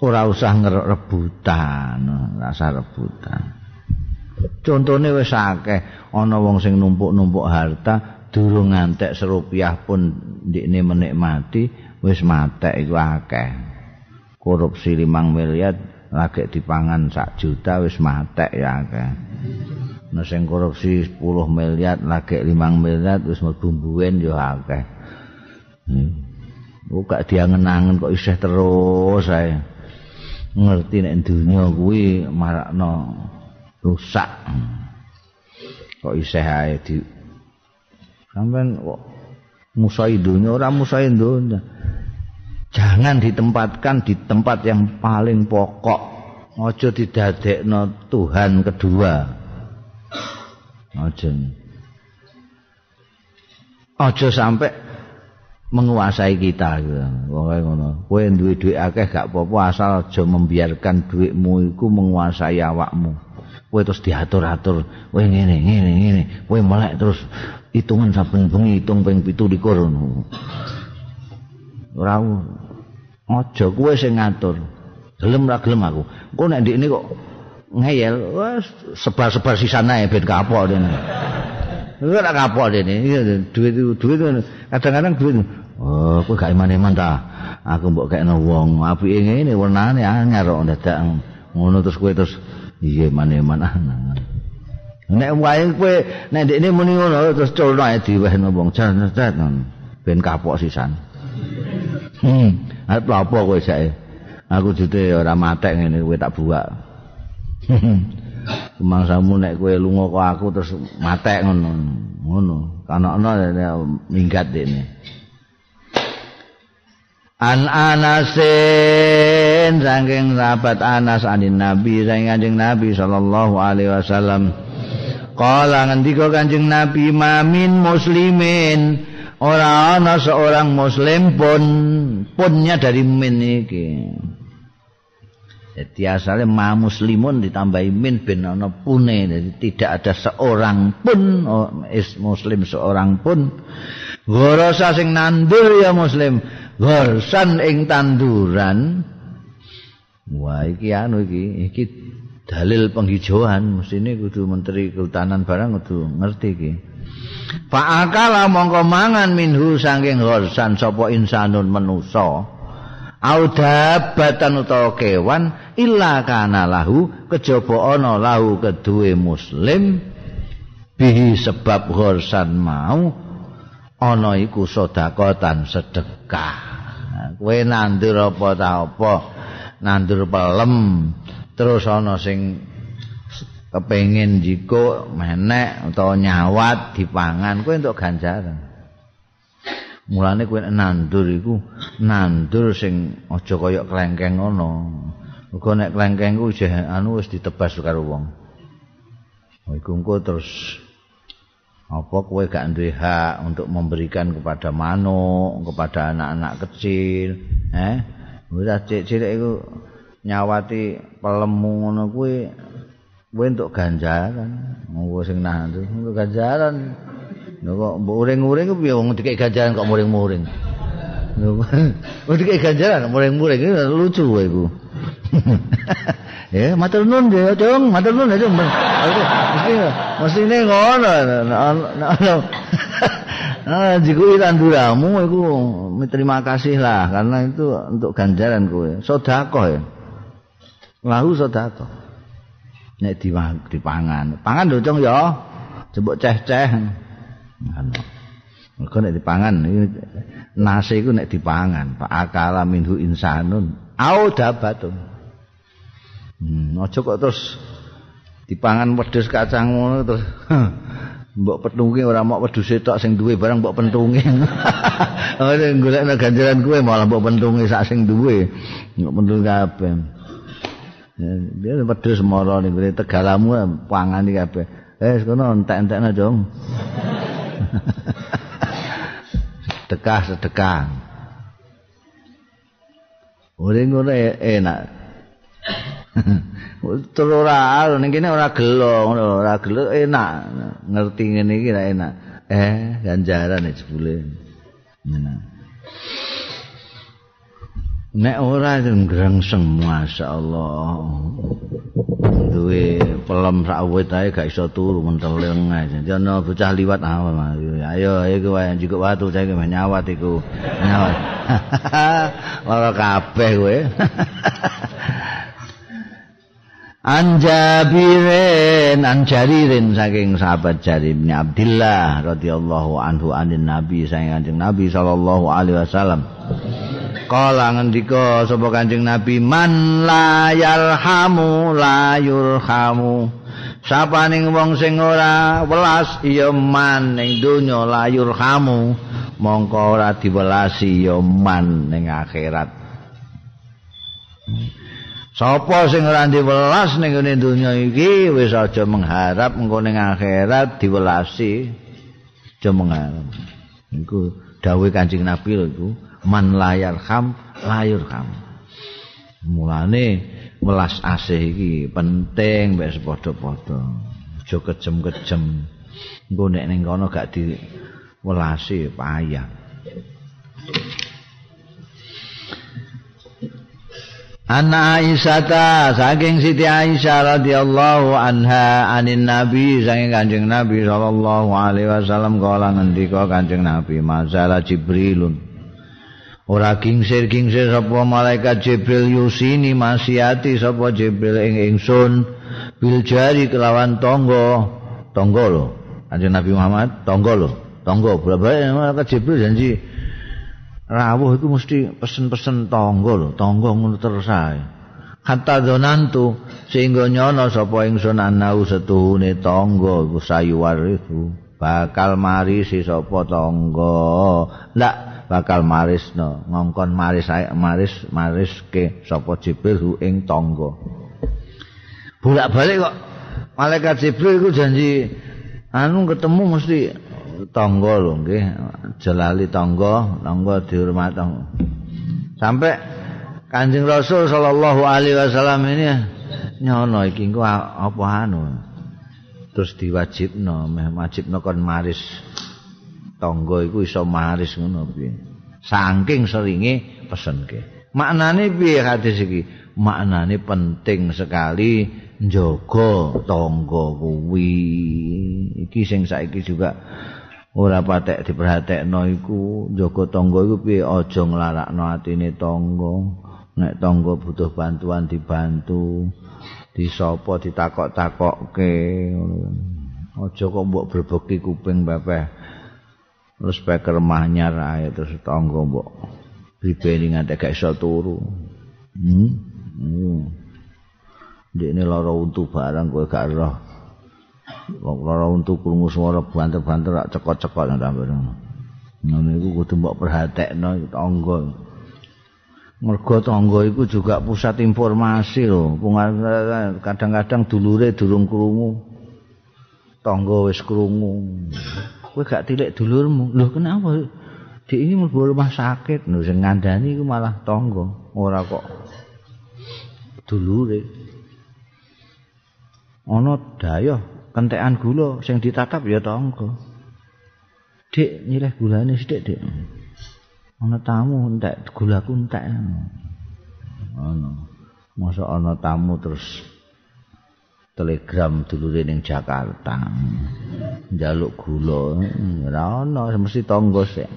Ora usah ngerebutan, rasa rebutan. Contone wis akeh ana wong sing numpuk-numpuk harta durung ngantek serupiah pun ndikne menikmati wis matek iku akeh. Korupsi 5 miliar lagi dipangan sak juta wis matek ya akeh. Nah sing korupsi 10 miliar lagi 5 miliar wis mbumbuen ya akeh. Hmm. Buka dia ngenangen kok isih terus saya ngerti nek dunia kuwi marakno rusak. Kok isih ae di sampean kok musai dunia ora musai dunia. jangan ditempatkan di tempat yang paling pokok ojo didadekno Tuhan kedua ojo ojo sampai menguasai kita. Pokoke ngono. Kowe duwe dhuwit akeh gak apa-apa asal aja membiarkan dhuwitmu iku menguasai awakmu. Kowe terus diatur-atur, kowe ngene ngene ngene, kowe melek terus hitungan saben bengi hitung ping 17 ngono. Ora Aja kowe sing ngatur. Gelem ra gelem aku. Engko nek ndikne kok ngeyel, wes sebar-sebar sisane ben kapok dene. Ora ra kapok dene. Duit duit kadang-kadang duit. Oh, kowe gak iman-iman ta. Aku mbok kekno wong apike ngene warnane anyar kok dadak ngono terus kowe terus iya iman-iman ah. (laughs) Nek wae kowe nek ndikne muni ngono terus culno ae diwehno wong jan ben kapok sisan. Hmm. Arep apa kowe sae? Aku jute ora matek ngene kowe tak buak. (laughs) Kemangsamu nek kowe lunga kok aku terus matek ngono. Ngono. Kana-ana minggat dene. An Anasin saking sahabat Anas anin Nabi saking Kanjeng Nabi sallallahu alaihi wasallam. Kala ngendika Kanjeng Nabi mamin muslimin. Ora ana seorang muslim pun punnya dari min iki. Jadi asalnya ma muslimun ditambahi min bin ana pune. Jadi tidak ada seorang pun is muslim seorang pun. Gorosa sing nandur ya muslim gorsan ing tanduran. Wah iki anu iki iki dalil penghijauan mesti ini kudu menteri kehutanan barang kudu ngerti iki Fa'akala mongko mangan minhu saking ghorsan sapa insanun manusa. Audabatan utawa kewan illa kana lahu kejaba ana lahu keduwe muslim bihi sebab ghorsan mau ana iku sedekatan sedekah. Kowe nandur apa ta apa? Nandur pelem terus ana sing kepengin jiko menek utawa nyawat dipangan kowe entuk ganjaran. Mulane kowe nandur iku nandur sing aja kaya klengkeng ngono. Uga nek klengkeng ku anu wis ditebas karo wong. Iku engko terus apa kowe gak duwe hak untuk memberikan kepada manuk kepada anak-anak kecil eh? Udah cilik iku nyawati pelemu ngono kuwi kowe entuk ganjaran ngono sing nah entuk ganjaran kok mbok uring-uring piye wong dikek ganjaran kok muring-muring (laughs) Wong dikek ganjaran muring-muring lucu kowe iku (laughs) Ya, matur nuwun ya, Cung. Matur nuwun ya, Cung. Mesti mesti ngono. Nah, (laughs) jiku tanduramu iku terima kasih lah karena itu untuk ganjaran kowe. Sedekah ya. Lahu sedekah. nek dipangan. Pangan lho cung ya. Jebuk ceh-ceh. Mergo nek dipangan nasi iku nek dipangan, Pak akala minhu insanun au dabatun. Hmm, aja kok terus dipangan wedhus kacang ngono terus (laughs) mbok petungi ora mok wedhus tok sing duwe barang mbok pentungi. (laughs) Ora golekno ganjaran kuwe malah mbok pentungi sak sing duwe. Mbok pentung kabeh. Dia wedhus mara ning ngene tegalamu pangani kabeh. Eh kono entek-entekna dong. (laughs) sedekah sedekah. Ora ngono e- enak. (laughs) Terus ora ning kene ora gelo ora gelo enak. Ngerti ngene iki enak. Eh, ganjaran jebule. Nah. Nek ora ngrengseng masyaallah. Duwe pelem sak wit ae gak iso turu menteleng ae. Jono bocah liwat awal. Ayo ayo kowe njukuk watu cah iki nyawat iku. Nyawat. (laughs) Lara kabeh kowe. (laughs) Anjabirin anjaririn saking sahabat Jarir bin Abdullah radhiyallahu anhu anin Nabi saking Kanjeng Nabi sallallahu alaihi wasallam. Kala ngendika sapa Kanjeng Nabi man la yarhamu la yurhamu. Sapaning wong sing ora welas ya man ning donya la yurhamu mongko ora diwelasi ya man ning akhirat. Sapa sing ora diwelas ning ngene donya iki wis aja mengharap engko ning akhirat diwelasi. Aja mengharap. Iku dawuh Kanjeng Nabi lho iku, man layar ham layur ham. Mulane welas asih iki penting wis padha-padha. Aja kejem-kejem. Engko nek ning kono gak diwelasi payah. Anna Aisyah saking Siti Aisyah radhiyallahu anha anin Nabi saking Kanjeng Nabi sallallahu alaihi wasallam kala ngendika Kanjeng Nabi masalah Jibrilun. Ora kingsir-kingsir sapa malaikat Jibril yusini masiati sapa Jibril ing ingsun bil jari kelawan tangga tangga lho. Kanjeng Nabi Muhammad tangga lho tangga. Bolak-balik malaikat Jibril janji rawuh iku mesti pesen-pesen tangga lho, tangga ngono terus ae. Hatta donantu sehingga nyono sapa ingsun anau setuhune tangga iku sayuwarifu bakal marisi sapa tangga. Ndak bakal marisno, ngongkon maris maris mariske sapa Jibril ing tangga. Bolak-balik kok malaikat Jibril iku janji anu ketemu mesti tangga lho nggih. Jelali tangga tangga dihormat sampai Kanjeng Rasul sallallahu alaihi wasallam ini nyono iki engko apa anu? Terus diwajibno meh wajibno kon maris tangga iku iso maris ngono piye? Saking seringe pesenke maknane piye hadis iki? Maknane penting sekali njaga tangga kuwi. Iki sing saiki juga ora patek diperhatekno iku jaga tangga iku piye? Aja nglarakno atine tangga. Nek tangga butuh bantuan dibantu disapa ditakok-takokke. Aja kok mbok berbeki kuping bapeh terus speaker mahnyar ae terus tangga mbok bibeni nganti gak iso turu. Hmm, hmm. Dene lara untu barang kowe gak roh Wong lara untu krungu swara banter-banter rak cekot-cekot nang tamben. Ngono iku kudu mbok perhatekno tangga. Mergo tangga iku juga pusat informasi lho. Kadang-kadang dulure durung krungu. Tangga wis krungu. Kowe gak tilik dulurmu. Lho kenapa? Di ini mlebu rumah sakit, lho sing ngandani iku malah tangga, ora kok dulure. Ana dayoh kentekan gula sing ditatap ya tangga. Dik nyileh gulane sithik, Dik. Ana tamu entek gulaku entek. Ana. Masa ana tamu terus telegram dulure ning Jakarta. Njaluk gula, ora ana mesti tangga sik.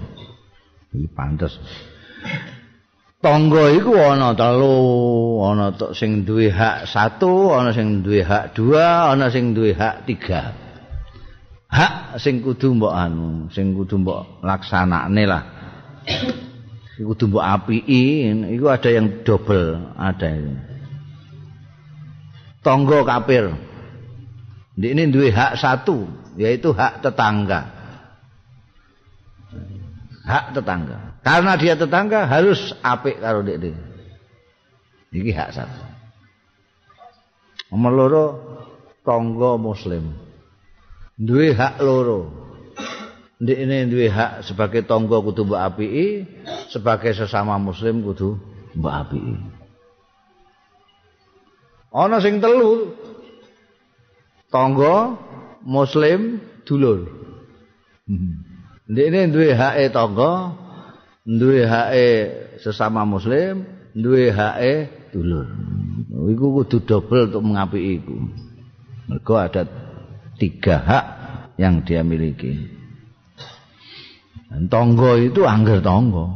Iki pantes. Tangga iku ana telu, ana sing duwe hak satu, ana sing duwe hak dua, ana sing duwe hak tiga. Hak sing kudu mbok anu, sing kudu mbok laksanakne lah. Sing kudu mbok apiki, iku ada yang double, ada itu. Tangga kapir. ini duwe hak satu yaitu hak tetangga hak tetangga karena dia tetangga harus apik karo dik ini iki hak satu. Nomor loro tonggo muslim. Duwe hak loro. Ndik ini duwe hak sebagai tonggo kudu mbok apiki sebagai sesama muslim kudu mbok apiki. Ana sing telu tangga muslim dulur. (laughs) Ndekne duwe hake tangga, duwe hake sesama muslim, duwe hake dulur. Iku kudu dobel untuk mengapiki iku. Mergo ada tiga hak yang dia miliki. Dan tangga itu angger tangga.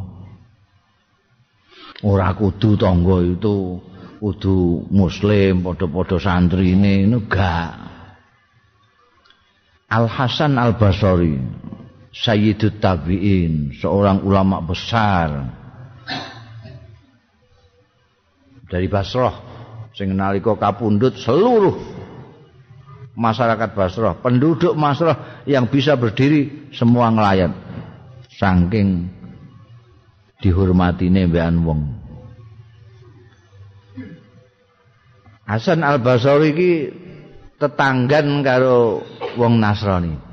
Ora kudu tangga itu kudu muslim padha-padha santrine ngono gak. Al Hasan Al Basri, Sayyidut Tabiin, seorang ulama besar dari Basrah, sing nalika kapundhut seluruh masyarakat Basrah, penduduk Basrah yang bisa berdiri semua ngelayan. Saking dihormatine mbekan wong. Hasan Al Basri iki tetanggan karo wong Nasrani.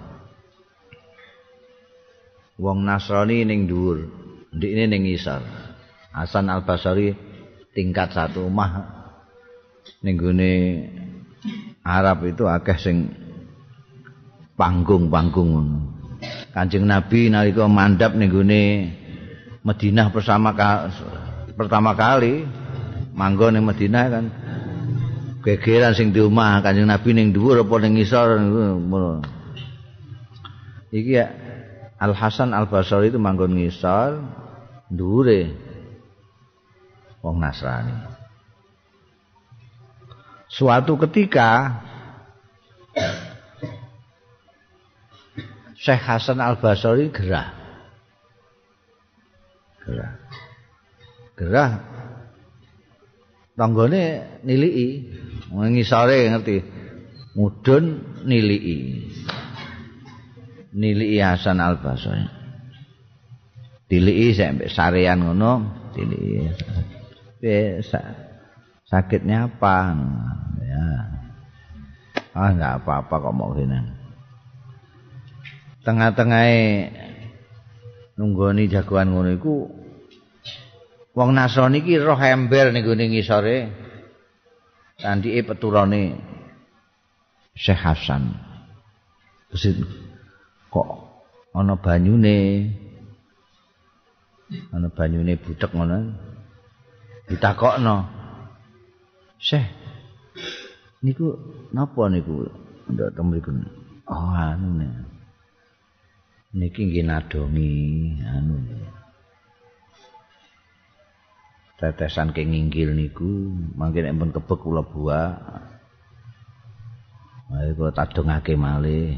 Wong Nasrani ning dhuwur, ndikne ning ngisor. Hasan Al Basri tingkat satu omah ning gone Arab itu akeh sing panggung-panggung ngono. Kanjeng Nabi nalika mandap ning gone Madinah bersama ka, pertama kali manggon ning Madinah kan gegeran sing di omah Kanjeng Nabi ning dhuwur apa ning ngisor iki ya Al Hasan Al Basri itu manggon ngisor dhuwure wong Nasrani. Suatu ketika Syekh Hasan Al Basri gerah. Gerah. Gerah. Tanggane niliki. Ngisore ngerti? Mudun niliki niliki Hasan Al Basri diliki sampai sarean ngono diliki. Sa sakitnya apa? Ya. Ah nggak apa-apa kok mau gini tengah-tengah nunggoni jagoan ngono iku wong Nasrani iki roh ember ning gone ngisore. Candike peturane Syekh Hasan. Terus kok ana banyune ana banyune butek ngono. Ditakokno. Syekh niku napa niku ndak temriku. Oh anu. Niki nggih nadongi anu. tetesan ke nginggil niku mangke nek pun kebek kula buah Mari kula tadongake malih.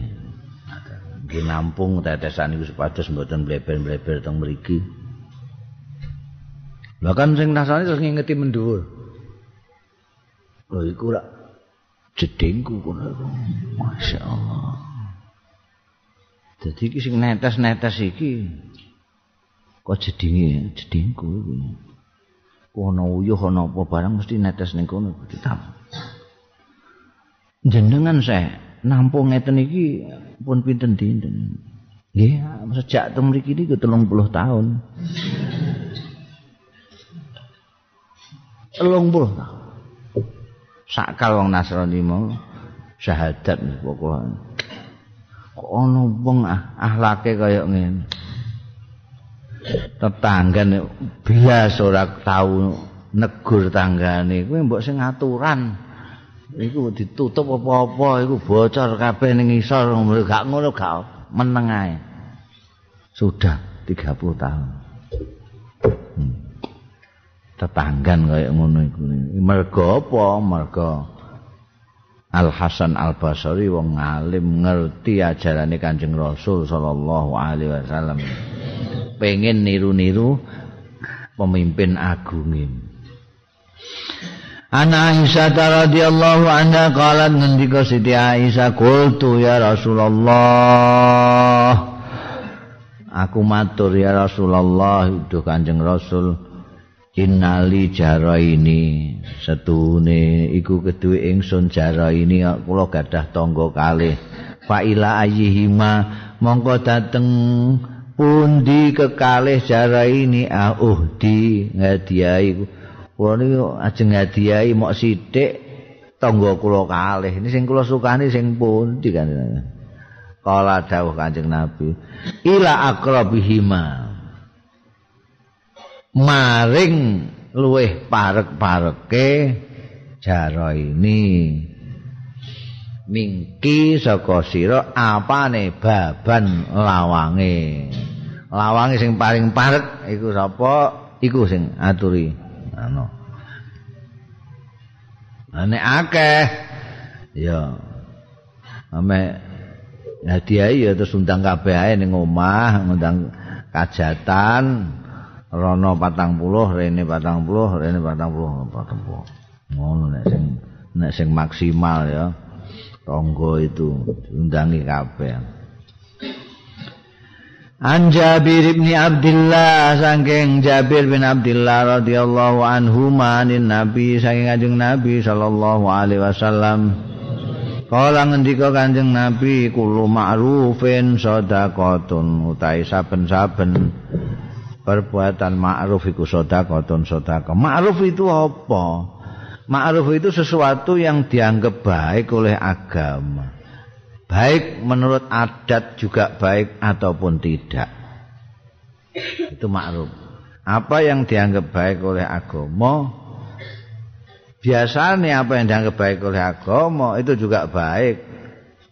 Nggih nampung tetesan niku supados mboten bleber-bleber teng mriki. Lah kan sing nasane terus ngingeti mendhuwur. Lho iku lak jedingku kono. Masyaallah. Dadi iki sing netes-netes iki kok jedinge jedingku iki. ana uyuh ana apa barang mesti netes ning kono ditam. Jenengan saya nampung ngeten iki pun pinten dinten. Nggih, sejak teng mriki iki 30 tahun. 30 tahun. Sakal wong Nasrani mau syahadat pokoknya. Kok ana wong ah, ahlake kaya ngene. tetangga bias ora tau negur tanggane kuwi mbok sing aturan iku ditutup apa-apa iku bocor kabeh ning isor gak ngono gak meneng ae. Sudah 30 tahun. Hmm. tetanggan kaya ngono iku mergo apa? Mergo Al Hasan Al Basri wong alim ngerti ajarane Kanjeng Rasul sallallahu alaihi wasallam. Pengen niru-niru pemimpin agung Ana Aisyah radhiyallahu anha qalat ngendika Siti Aisyah qultu ya Rasulullah. Aku matur ya Rasulullah itu Kanjeng Rasul Innali jara ini setune iku keduwe ingsun jara ini kula gadah tangga kalih. Fa ila ayyihima mongko dateng pundi kekalih jara ini auh di ngadiai kula niku ajeng hadiahi mok sithik tangga kula kalih. Ini sing kula sukani sing pundi kan kala dawuh kanjeng nabi ila aqrabihima maring luweh parek-pareke jara ini mingki saka sira apane baban lawange? Lawange sing paling parek iku sapa? Iku sing aturi anu. Nek akeh ya ame hadiah ya terus undang kabeh ae ning omah, ngundang kajatan rono 40, rene 40, rene 40, 40. Ngono nek sing nek sing maksimal ya. Tonggo itu undangi kabeh. An Jabir bin Abdullah saking Jabir bin Abdullah radhiyallahu anhu manin Nabi saking Kanjeng Nabi sallallahu alaihi wasallam Kala ngendika Kanjeng Nabi kulo ma'rufin sedekahun utahe saben-saben perbuatan ma'ruf iku sedekahun sedekah. Ma'ruf itu apa? Ma'ruf itu sesuatu yang dianggap baik oleh agama. Baik menurut adat juga baik ataupun tidak. Itu maklum. Apa yang dianggap baik oleh agama biasanya apa yang dianggap baik oleh agama itu juga baik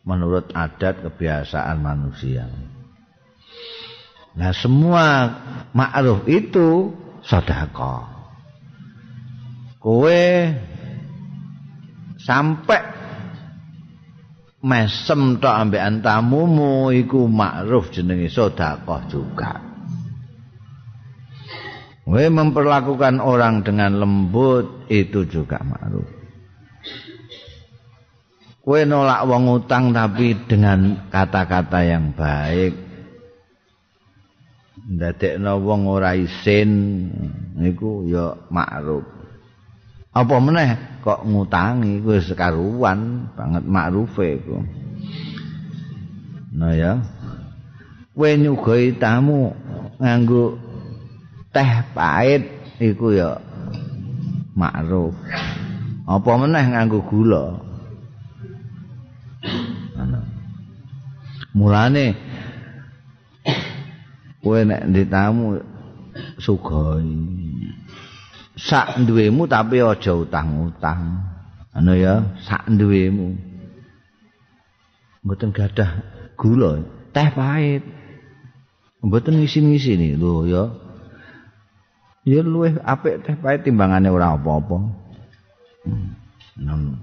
menurut adat kebiasaan manusia. Nah semua ma'ruf itu sodako kowe sampai mesem tok ambek tamumu iku makruf jenenge sedekah juga. Kowe memperlakukan orang dengan lembut itu juga makruf. Kowe nolak wong utang tapi dengan kata-kata yang baik. Ndadekno wong ora isin niku ya makruf. Apa meneh? Kok ngutangi kuwi sekaruan banget makrufe iku. Nah ya. Kowe nyugoi tamu nganggo teh pahit iku ya makruf. Apa meneh nganggo gula? Mulane kowe nek ditamu sugoi sak duwemu tapi aja utang-utang. Anu ya, sak duwemu. Mboten gadah gula, teh pahit. Mboten ngisi-ngisi lho ya. Ya luwih apik teh pahit timbangane ora apa-apa. Hmm.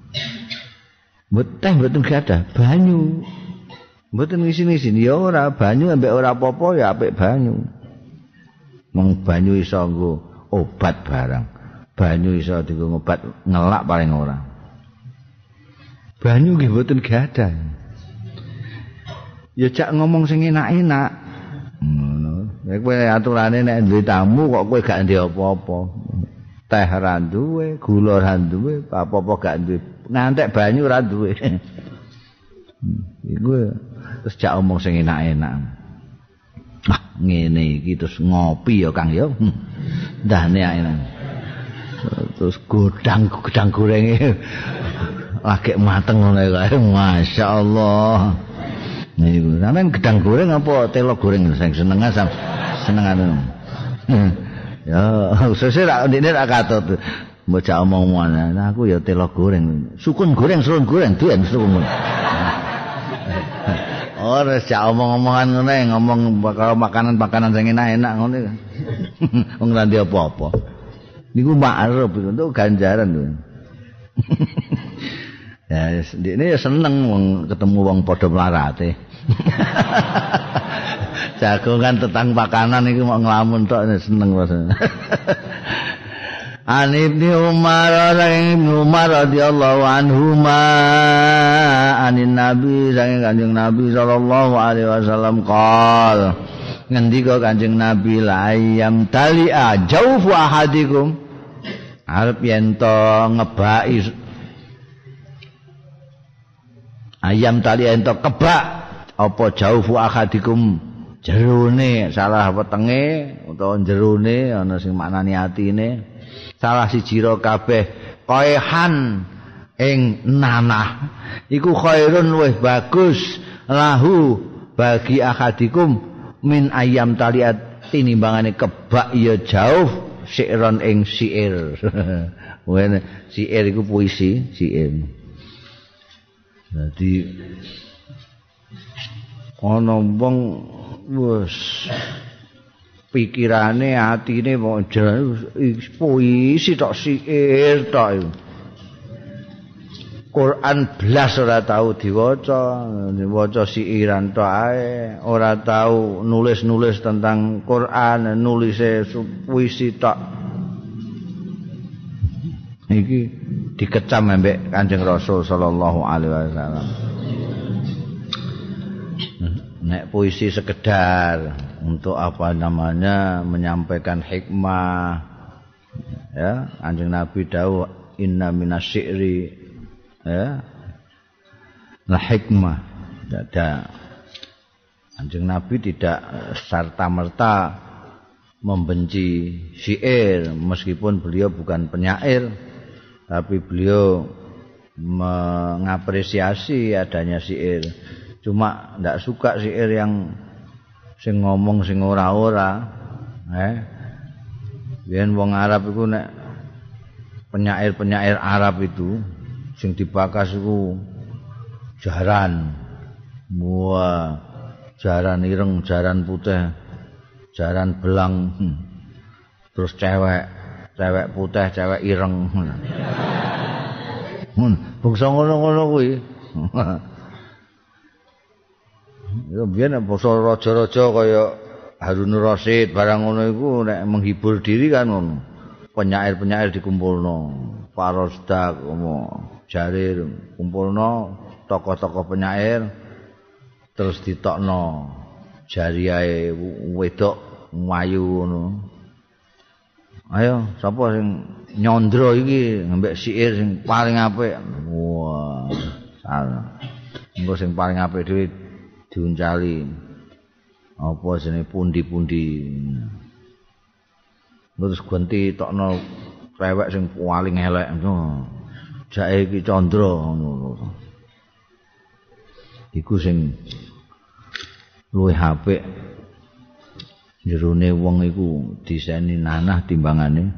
Mboten teh mboten gadah banyu. Mboten ngisi-ngisi ya ora banyu ambek ora apa-apa ya apik banyu. Wong banyu iso nggo obat barang. Banyu iso dienggo ngobat ngelak paling ora. Banyu nggih mboten gadah. Ya cak ngomong sing enak-enak. Ngono. Nek kowe aturane nek duwe tamu kok kowe gak ndek apa-apa. Teh ra duwe, gula ra duwe, apa-apa gak duwe. Ngantek banyu ra duwe. (laughs) Iku terus cak ngomong sing enak-enak. Ah, ngene iki terus ngopi ya Kang ya. Ndahne ae. Terus godang gedang gorenge lagi mateng ngono kae. Masyaallah. Niku sampean gedang goreng apa telo goreng sing seneng asam senengan. (laughs) Ya, sesuk rak ndine rak katut. Mbok omong-omongan. Aku ya telo goreng. Sukun goreng, serun goreng, duwe sukun. Ora sak omong-omongan ngene ngomong bakal makanan-makanan sing enak-enak ngono. (laughs) Wong ora ndek apa-apa. Niku makruf itu ganjaran lho. (laughs) ya ini seneng wong ketemu wong padha mlarate. (laughs) Jagongan tetang makanan iku mau nglamun tok seneng rasane. An Ibnu Umar saking Ibnu Umar radhiyallahu anhu ma anin Nabi saking Kanjeng Nabi sallallahu alaihi wasallam qol ngendika Kanjeng Nabi la ayam talia jaufu ahadikum. Arep yen to ngebaki ayam talia yen to kebak apa jaufu ahadikum? Jerone salah wetenge utawa jerone ana sing maknani atine salah siji ro kabeh qaehan ing nanah. Iku khairun luwih bagus. Lahu bagi akadikum min ayam taliat. Tinimbangane kebak ya jauh. Siron ing wene siir (laughs) iku puisi siir dadi ana wong wis pikirane atine wong puisi tok sihir tok Quran blas ora tau diwaca diwaca siiran tok ae. Ora tau nulis-nulis tentang Quran nulise puisi tok. Iki dikecam ambek Kanjeng Rasul sallallahu alaihi wasallam. Nek puisi sekedar untuk apa namanya menyampaikan hikmah. Ya anjing nabi dawuh inna minasyi'ri ya. La hikmah. Ada anjing nabi tidak serta merta membenci syair meskipun beliau bukan penyair tapi beliau mengapresiasi adanya syair. Cuma tidak suka syair yang sing ngomong sing ora-ora eh. Yen wong Arab iku nek penyair-penyair Arab itu sing dibakas iku jaran mua jaran ireng jaran putih jaran belang hmm. terus cewek cewek putih cewek ireng. (laughs) Mun bangsa ngono-ngono kuwi (laughs) Ya biyen basa raja-raja kaya Harun Rasid barang ngono iku nek menghibur diri kan ngono. Penyair-penyair dikumpulno, Parosdak ngono, Jarir kumpulno tokoh-tokoh penyair terus ditokno jariae wedok mayu ngono. Ayo, sapa sing nyondro iki ngembek siir sing paling apik? Wah, salah. Engko sing paling apik dhewe diuncali apa jenenge pundi-pundi. Terus ganti tokno rewek sing paling elek ngono. Jake iki candra ngono. Iku sing luwih apik. Jerone wong iku diseni nanah timbangane.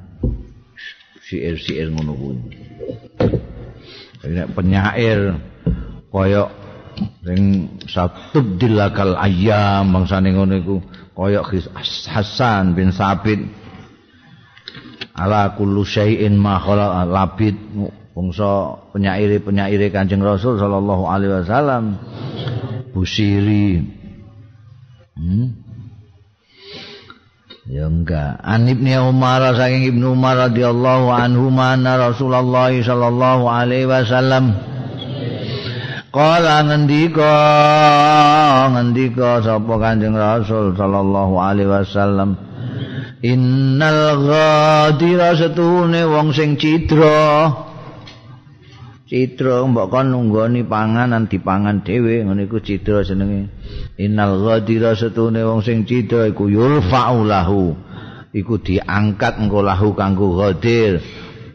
Siir-siir ngono kuwi. Nek penyair koyok sing satubdilakal ayam bangsane ngono iku kaya Hasan bin Sabit ala kullu syai'in ma khala labid bangsa penyairi-penyairi Kanjeng Rasul sallallahu alaihi wasallam Busiri hmm? Ya enggak. An Ibnu Umar saking Ibnu Umar radhiyallahu anhu mana Rasulullah sallallahu alaihi wasallam Kala ngendika ngendika sapa Kanjeng Rasul sallallahu alaihi wasallam. Innal ghadira setune wong sing cidra. Cidra mbok kon nunggoni panganan dipangan dhewe ngene iku cidra jenenge. Innal ghadira setune wong sing cidra iku yulfa'u lahu. Iku diangkat engko lahu kanggo ghadir.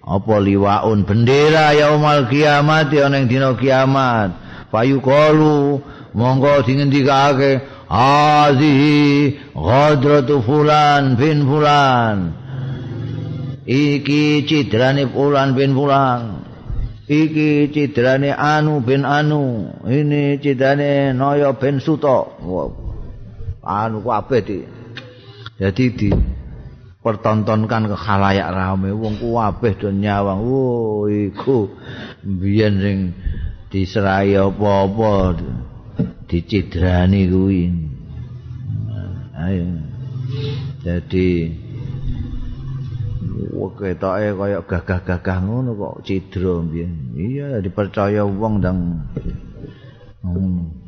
Apa liwaun bendera yaumal kiamat ya ning dina kiamat payu kalu monggo dingendikake azi ghadratu fulan bin fulan. Iki cidrane fulan bin fulan. Iki cidrane anu bin anu. Ini cidrane noyo bin suto anu kabeh di jadi di pertontonkan ke khalayak rame wong kabeh do nyawang. Wo iku biyen sing diserai apa-apa dicidrani kuwi ayo jadi ketoke kaya gagah-gagah ngono kok cidra mbiyen. Iya dipercaya wong ndang hmm.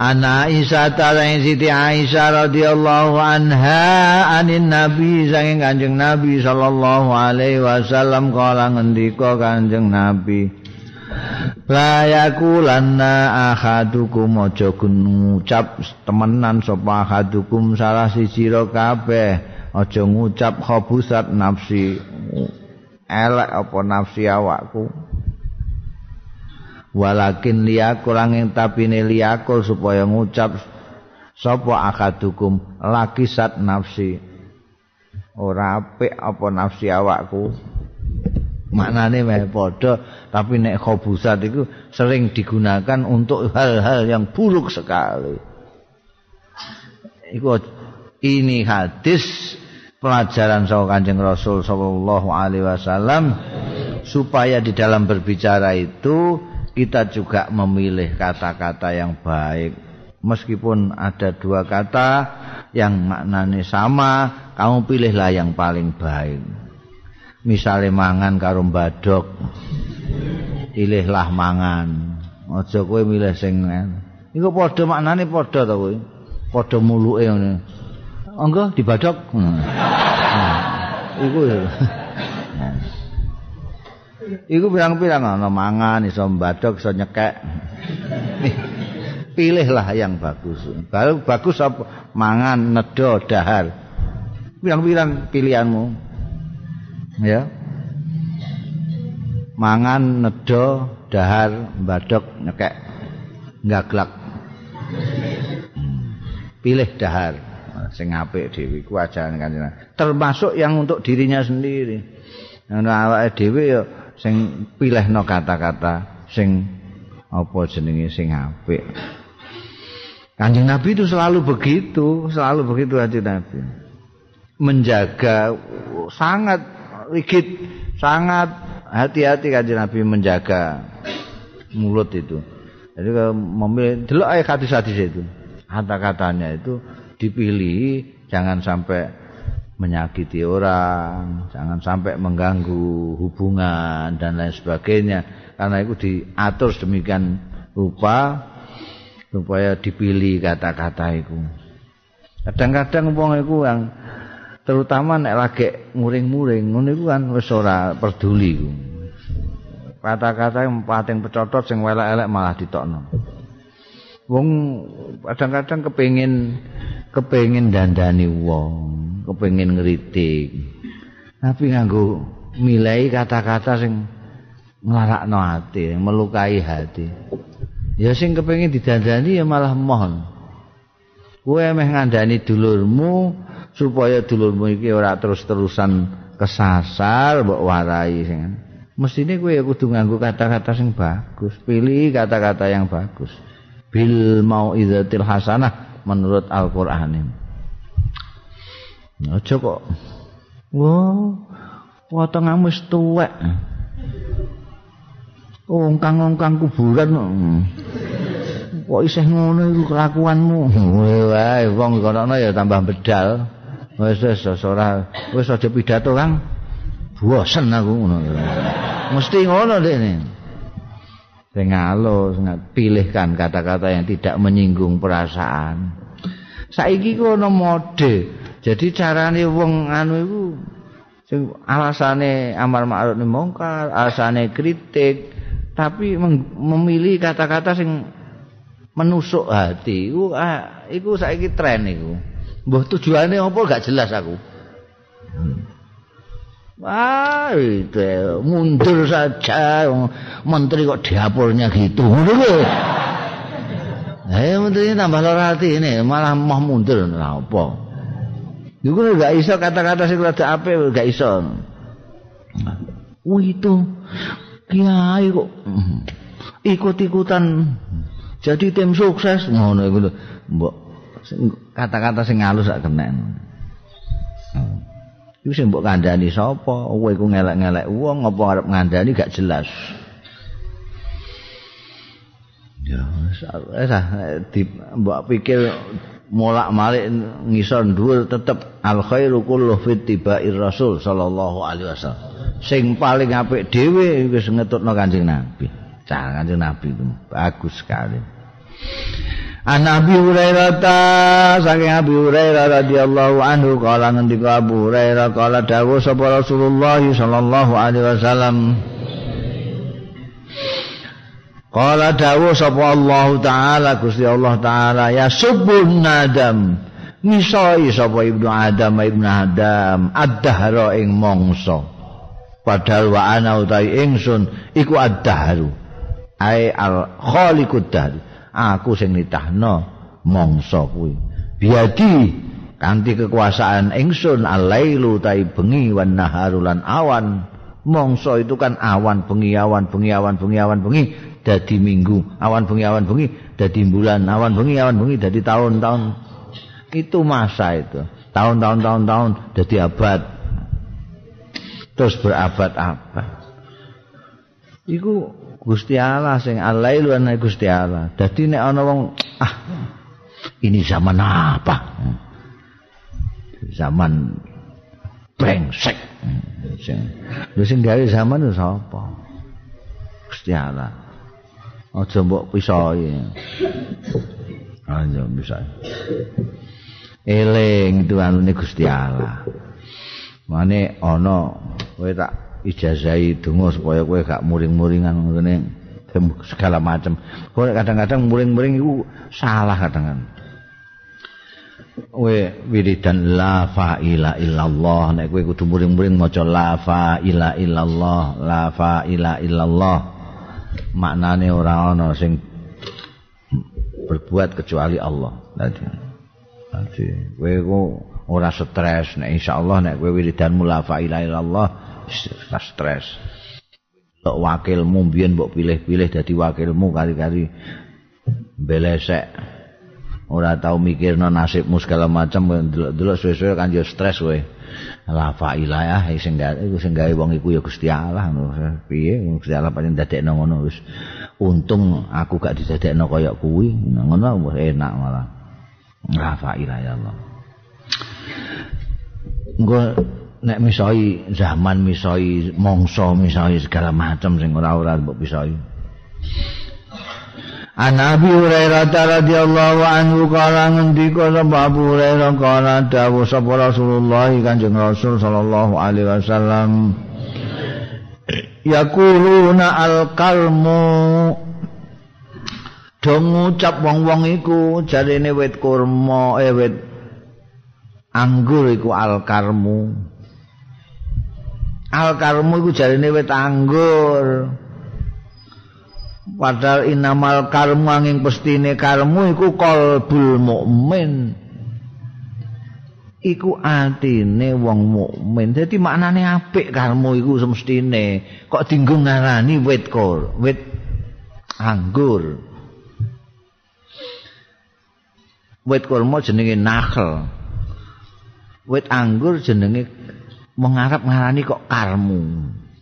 Ana Aisyah talang Siti Aisyah radhiyallahu anha anin Nabi saking Kanjeng Nabi sallallahu alaihi wasallam kala ngendika Kanjeng Nabi La yakulanna ahadukum aja ngucap temenan sapa ahadukum salah siji ro kabeh aja ngucap khabusat nafsi elek apa nafsi awakku walakin liyakul angin tapine liyakul supaya ngucap sapa akadukum laki sat nafsi. Ora apik apa nafsi awakku. Maknane meh padha tapi nek khobusat itu sering digunakan untuk hal-hal yang buruk sekali. Iku ini hadis pelajaran sahabat kanjeng Rasul sallallahu alaihi wasallam supaya di dalam berbicara itu kita juga memilih kata-kata yang baik. Meskipun ada dua kata yang maknanya sama kamu pilihlah yang paling baik. Misalnya mangan karo badok pilihlah mangan. Aja kowe milih sing iku padha maknane padha to kowe? Padha muluke ngene. Anggo dibadok. Hmm. (laughs) nah, iku (laughs) Iku pirang-pirang ana mangan iso mbadok iso nyekek. Pilihlah yang bagus. Kalau bagus apa? Mangan, nedo, dahar. Pirang-pirang pilihanmu. Ya. Mangan, nedo, dahar, mbadok, nyekek. Ngaglak. Pilih dahar. Sing apik dhewe ku ajaran. Termasuk yang untuk dirinya sendiri. Yang awake dhewe ya sing pilihno kata-kata sing apa jenenge sing apik. Kanjeng Nabi itu selalu begitu, selalu begitu Kanjeng Nabi. Menjaga sangat rigid, sangat hati-hati Kanjeng Nabi menjaga mulut itu. Jadi kalau memilih delok ayat hadis-hadis itu, kata-katanya itu dipilih jangan sampai menyakiti orang, jangan sampai mengganggu hubungan dan lain sebagainya. Karena itu diatur sedemikian rupa supaya dipilih kata-kata itu. Kadang-kadang wong iku yang terutama nek lagi muring-muring ngono iku kan wis ora peduli Kata-kata yang pating pecotot sing welek-elek malah ditokno. Wong kadang-kadang kepengin kepengin dandani wong. kepengin ngritik. Tapi nganggo milai kata-kata sing nglarakno ati, melukai hati. Ya sing kepengin didandani ya malah mohon. Kowe meh ngandani dulurmu supaya dulurmu iki ora terus-terusan kesasar mbok warai sing. Mestine kowe kudu nganggo kata-kata sing bagus, pilih kata-kata yang bagus. Bil mau'izatil hasanah menurut Al-Qur'an. Aja kok. Wah, watengmu wis tuwek. Ongkang-ongkang kuburan. Kok isih ngono iku kelakuanmu? Wae wong kono ya tambah bedal. Wis wis ora wis aja pidato, Kang. Bosen aku ngono. Mesti ngono dekne. Sing alus, pilihkan kata-kata yang tidak menyinggung perasaan. Saiki kono mode Jadi carane wong anu iku sing alasane amar ma'ruf nahi mungkar, alasane kritik, tapi memilih kata-kata sing menusuk hati. Iku ah, iku saiki tren iku. Mbah tujuane apa gak jelas aku. Wah, itu mundur saja menteri kok dapurnya gitu. Lho. (laughs) Eh, menteri tambah lara hati ini, malah mau mundur. Apa? Iku gak iso kata-kata sing rada apik gak iso. Wih itu kiai kok ikut-ikutan jadi tim sukses ngono iku lho. Mbok kata-kata sing halus gak kena. Iku sing mbok kandhani sapa? Kowe iku ngelek-ngelek wong apa arep ngandani gak jelas. Ya, wis di mbok pikir molak-malik ngisor dhuwur tetep al khairu kullu fi tibair rasul sallallahu alaihi wasallam sing paling apik dhewe wis ngetutno kanjeng nabi cah kanjeng nabi itu bagus sekali An Abi Hurairah ta saking Abi Hurairah radhiyallahu anhu kala ngendika Abu Hurairah kala dawuh sapa Rasulullah sallallahu alaihi wasallam. Kala dawuh sapa Allah taala Gusti Allah taala ya subun nadam misai sapa ibnu Adam ibnu Adam ad-dahra ing mangsa. Padahal wa ana utawi ingsun iku ad-dahru ai al khaliqud dahr aku sing nitahno mangsa kuwi. Biadi kanthi kekuasaan ingsun alailu tai bengi wan naharulan awan. Mangsa itu kan awan bengi awan bengi awan bengi awan bengi dadi minggu awan bengi awan bengi dadi bulan awan bengi awan bengi dadi tahun-tahun. Itu masa itu. Tahun-tahun tahun-tahun dadi abad. Terus berabad-abad. Iku Gusti Allah sing alailu ana Gusti Allah. Dadi nek ana wong ah ini zaman apa? Zaman brengsek. Lha sing gawe zaman itu sapa? Gusti Allah. Aja mbok pisoi. Aja bisa. Eling itu anune Gusti Allah. Mane ana kowe tak ijazahi donga supaya kowe gak muring-muringan ngene segala macam. Kowe kadang-kadang muring-muring iku salah kadang-kadang. Kowe wiridan la fa ila illallah nek kowe kudu muring-muring maca la fa ila illallah, la fa ila illallah. Maknane ora ana sing berbuat kecuali Allah. Dadi. Dadi kowe ora stres nek insyaallah nek kowe wiridanmu la fa ila illallah stres. Tok wakilmu mbiyen mbok pilih-pilih dadi wakilmu kali-kali belesek. Ora tau mikirno nasibmu segala macam delok-delok suwe-suwe kan yo stres kowe. La fa sing gawe sing gawe wong iku ya Gusti Allah. Piye Gusti Allah pancen dadekno ngono wis. Untung aku gak didadekno kaya kuwi. Ngono enak malah. La fa ilah ya Allah. Engko nek misoi zaman misoi mongso misoi segala macam sing ora-ora mbok misoi An Abi Hurairah radhiyallahu anhu kala ngendika sapa Abu Hurairah kala dawuh sapa Rasulullah Kanjeng Rasul sallallahu alaihi wasallam Yaquluna al-qalmu. Dong ngucap wong-wong iku jarene wit kurma eh wit anggur iku al-karmu al karmu iku jarine wit anggur. Padahal inamal karmu angin pestine karmu iku qalbul mukmin. Iku atine wong mukmin. Dadi maknane apik karmu iku semestine. Kok dinggo ngarani wit kor wit anggur. Wit kurma jenenge nakhl wit anggur jenenge mengarap ngarani kok karmu.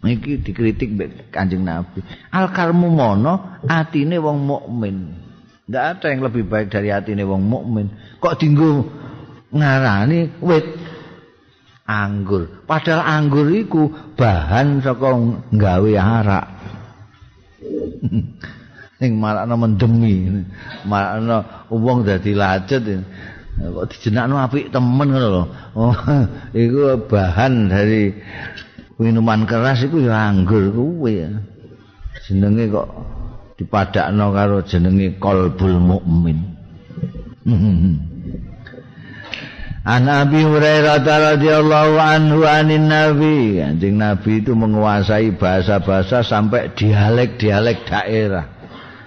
Iki dikritik Kanjeng Nabi. Al karmu mono atine wong mukmin. Ndak ada yang lebih baik dari atine wong mukmin. Kok dinggo ngarani? Wit anggur. Padahal anggur iku bahan saka nggawe arak. (laughs) Ning malah mendemi malah wong dadi lajet kok dijenakno apik temen ngono lho. Oh, (laughs) iku bahan dari minuman keras iku ya anggur kuwi. Jenenge kok dipadakno karo jenenge qalbul mukmin. (laughs) An Abi Hurairah radhiyallahu anhu anin Nabi, anjing Nabi itu menguasai bahasa-bahasa sampai dialek-dialek daerah.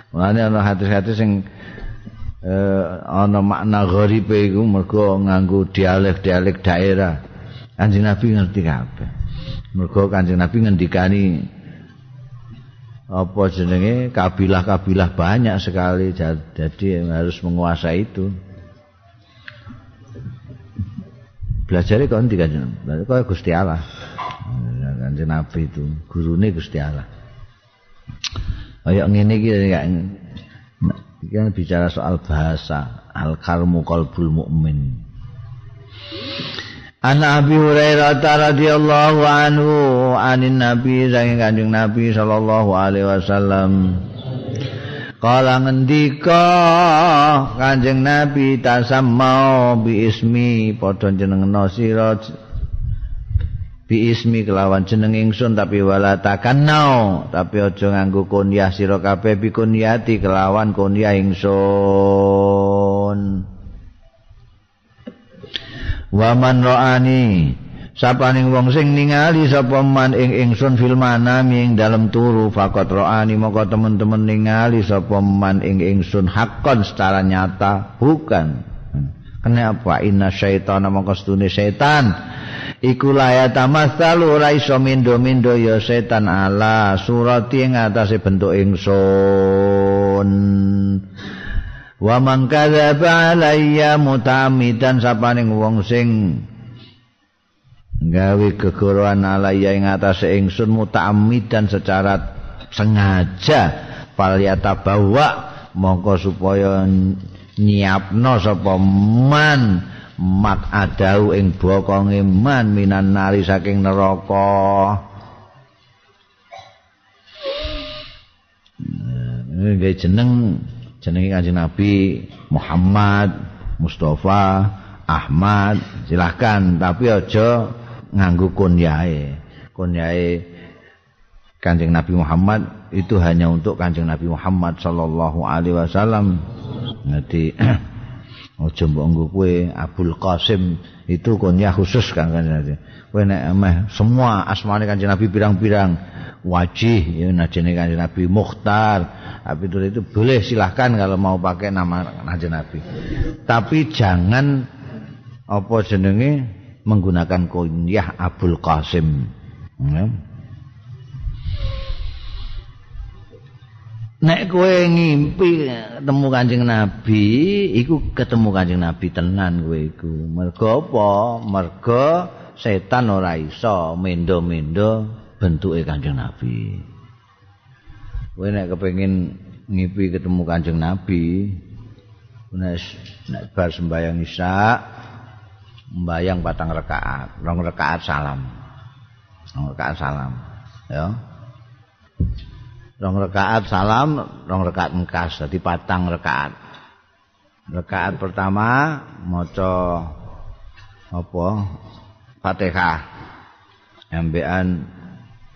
Mulane ana hadis-hadis sing eh ana makna gharibe iku mergo nganggo dialek-dialek daerah. Kanjeng Nabi ngerti kabeh. Mergo Kanjeng Nabi ngendikani apa jenenge kabilah-kabilah banyak sekali jadi harus menguasai itu. Belajar kok ndi kanjeng? Kok Gusti Allah. Kanjeng Nabi itu gurune Gusti Allah. Kayak ngene iki Iki kan bicara soal bahasa al karmu qalbul mukmin. An Abi Hurairah radhiyallahu anhu anin Nabi saking Kanjeng Nabi sallallahu alaihi wasallam Kala ngendika Kanjeng Nabi tasammau bi ismi padha jenengno sira bi ismi kelawan jeneng ingsun tapi wala takannau. Tapi aja nganggo kunyah sira kabeh bi kunyati kelawan kunyah ingsun. Wa man ra'ani sapaning wong sing ningali sapa man ing ingsun fil manami ing dalem turu faqat ra'ani moko temen-temen ningali sapa man ing ingsun hakon secara nyata bukan kenapa inna syaitana moko stune setan iku laya tamatsalu ora iso mindo-mindo ya setan ala surati ing atase bentuk ingsun. Wa man kadzaba alayya mutamidan sapaning wong sing gawe kegoroan alayya ing atase ingsun mutamidan secara sengaja palyata bawa mongko supaya nyiapno sapa man. Mak adau ing bokonge man minan nari saking neraka. Nggih jeneng jenenge Kanjeng Nabi Muhammad Mustafa Ahmad silahkan tapi aja nganggo kunyahe kunyahe Kanjeng Nabi Muhammad itu hanya untuk Kanjeng Nabi Muhammad sallallahu alaihi wasallam jadi (clears throat) Aja mbok nggo kowe Abdul Qasim itu kunyah khusus kan kanjeng Kowe nek meh semua asmane kanjeng Nabi pirang-pirang wajih ya najene kanjeng Nabi Mukhtar tapi itu boleh silahkan kalau mau pakai nama kanjeng Nabi. Tapi jangan apa jenenge menggunakan kunyah Abdul Qasim. Ya. Nek kowe ngimpi ketemu Kanjeng Nabi, iku ketemu Kanjeng Nabi tenan kowe iku. Mergo apa? Mergo setan ora iso mendo-mendo bentuke Kanjeng Nabi. Kowe nek kepengin ngimpi ketemu Kanjeng Nabi, nek nek bar sembayang Isya, mbayang patang rakaat, rong rakaat salam. Rong rakaat salam, ya. Rong rakaat salam rong rakaat engkas dadi patang rakaat rakaat pertama maca apa? Fatihah. Ambean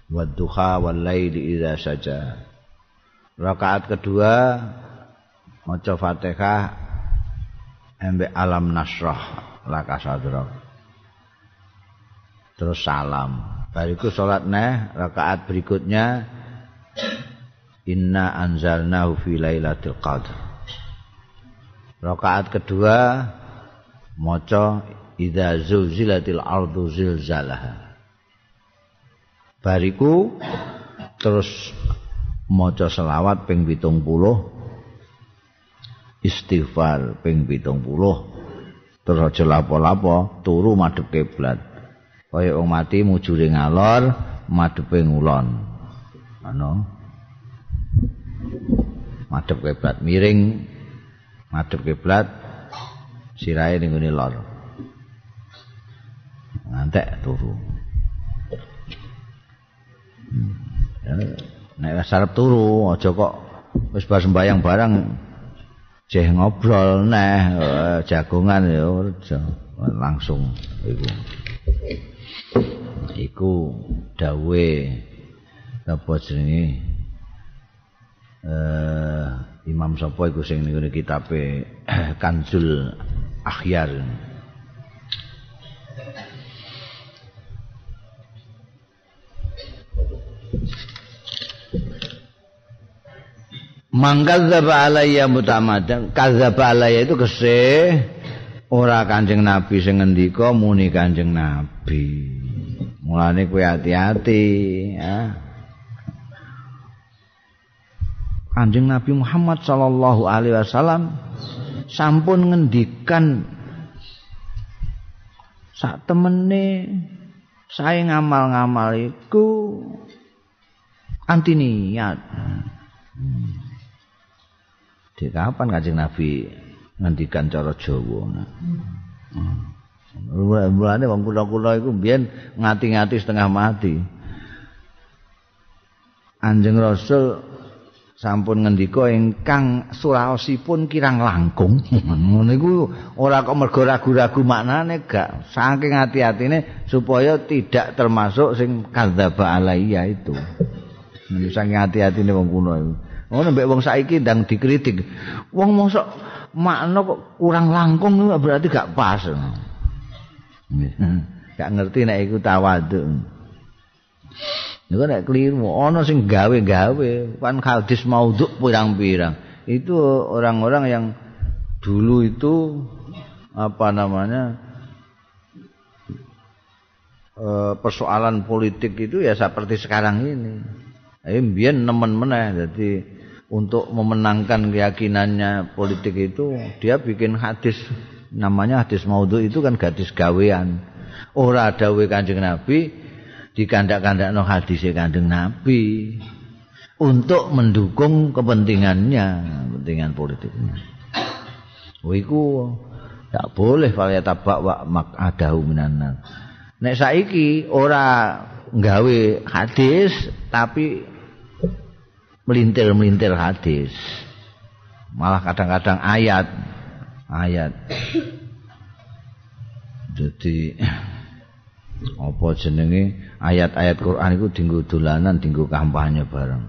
wadduha wal laili idza saja rakaat kedua maca Fatihah ambe alam nasrah. Laka sadra. Terus salam. Bariku salat neh rakaat berikutnya Inna anzalnahu fi lailatul qadr. Rakaat kedua maca idza zulzilatil ardu zilzalaha. Bariku terus maca selawat ping 70 istighfar ping 70 terus aja lapo-lapo turu madhep kiblat kaya wong mati mujure ngalor madhepe ngulon ana madhep kiblat miring madhep kiblat sirahe ning ngene lor. Ngantek turu. Hmm. nek sarep turu aja kok wis bar sembayang barang. Jeh ngobrol neh jagongan ya langsung iku. Iku dawe apa jenenge uh, Imam sapa iku sing ning kitabe (clears throat) Kanzul Akhyar. Mangkadzaba alayya mutamadan, kadzaba alayya itu kese ora Kanjeng Nabi sing ngendika muni Kanjeng Nabi. Mulane kowe hati-hati, ya. Kanjeng Nabi Muhammad sallallahu alaihi wasallam sampun ngendikan sak temene saya ngamal-ngamal iku anti niat. Di kapan Kanjeng Nabi ngendikan cara Jawa? Mulane wong kula-kula iku mbiyen ngati-ngati setengah mati. Anjing Rasul sampun ngendika ingkang suraosipun kirang langkung. (laughs) Ngono iku ora kok mergo ragu-ragu maknane gak saking ati-atine supaya tidak termasuk sing kadzaba alaiya itu. Nek saking ati-atine wong kuno iku. Ngono mbek wong saiki ndang dikritik. Wong mosok makna kok kurang langkung berarti gak pas. (laughs) Gak ngerti nek iku tawadhu. Niku nek kliru ana sing gawe-gawe kan hadis maudhu pirang-pirang. Itu orang-orang yang dulu itu apa namanya e, persoalan politik itu ya seperti sekarang ini. Eh biyen nemen meneh jadi untuk memenangkan keyakinannya politik itu dia bikin hadis namanya hadis maudhu itu kan gadis gawean. Ora dawuh Kanjeng Nabi, dikandak-kandak no hadis kandeng Nabi untuk mendukung kepentingannya, kepentingan politiknya. Wiku tak boleh falya tabak wa mak adahu minan Nek saiki ora nggawe hadis tapi melintir-melintir hadis. Malah kadang-kadang ayat ayat. Jadi apa jenenge? Ayat-ayat Quran iku dinggo dolanan dinggo kampanye bareng.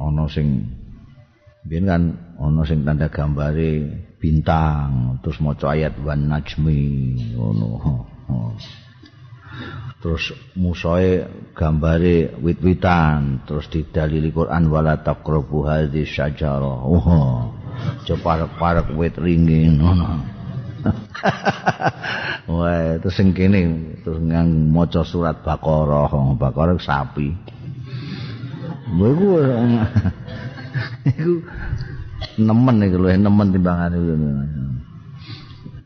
Ana sing biyen kan ana sing tanda gambare bintang terus maca ayat wan najmi ngono. Terus musoe gambare wit-witan terus didalili Quran wala taqrabu hadhihi syajarah. Oh ceparek-parek wit ringin ngono (laughs) Wah, itu sing kene terus ngang maca surat Baqarah, Baqarah sapi. Iku (laughs) iku nemen iku lho, nemen timbangane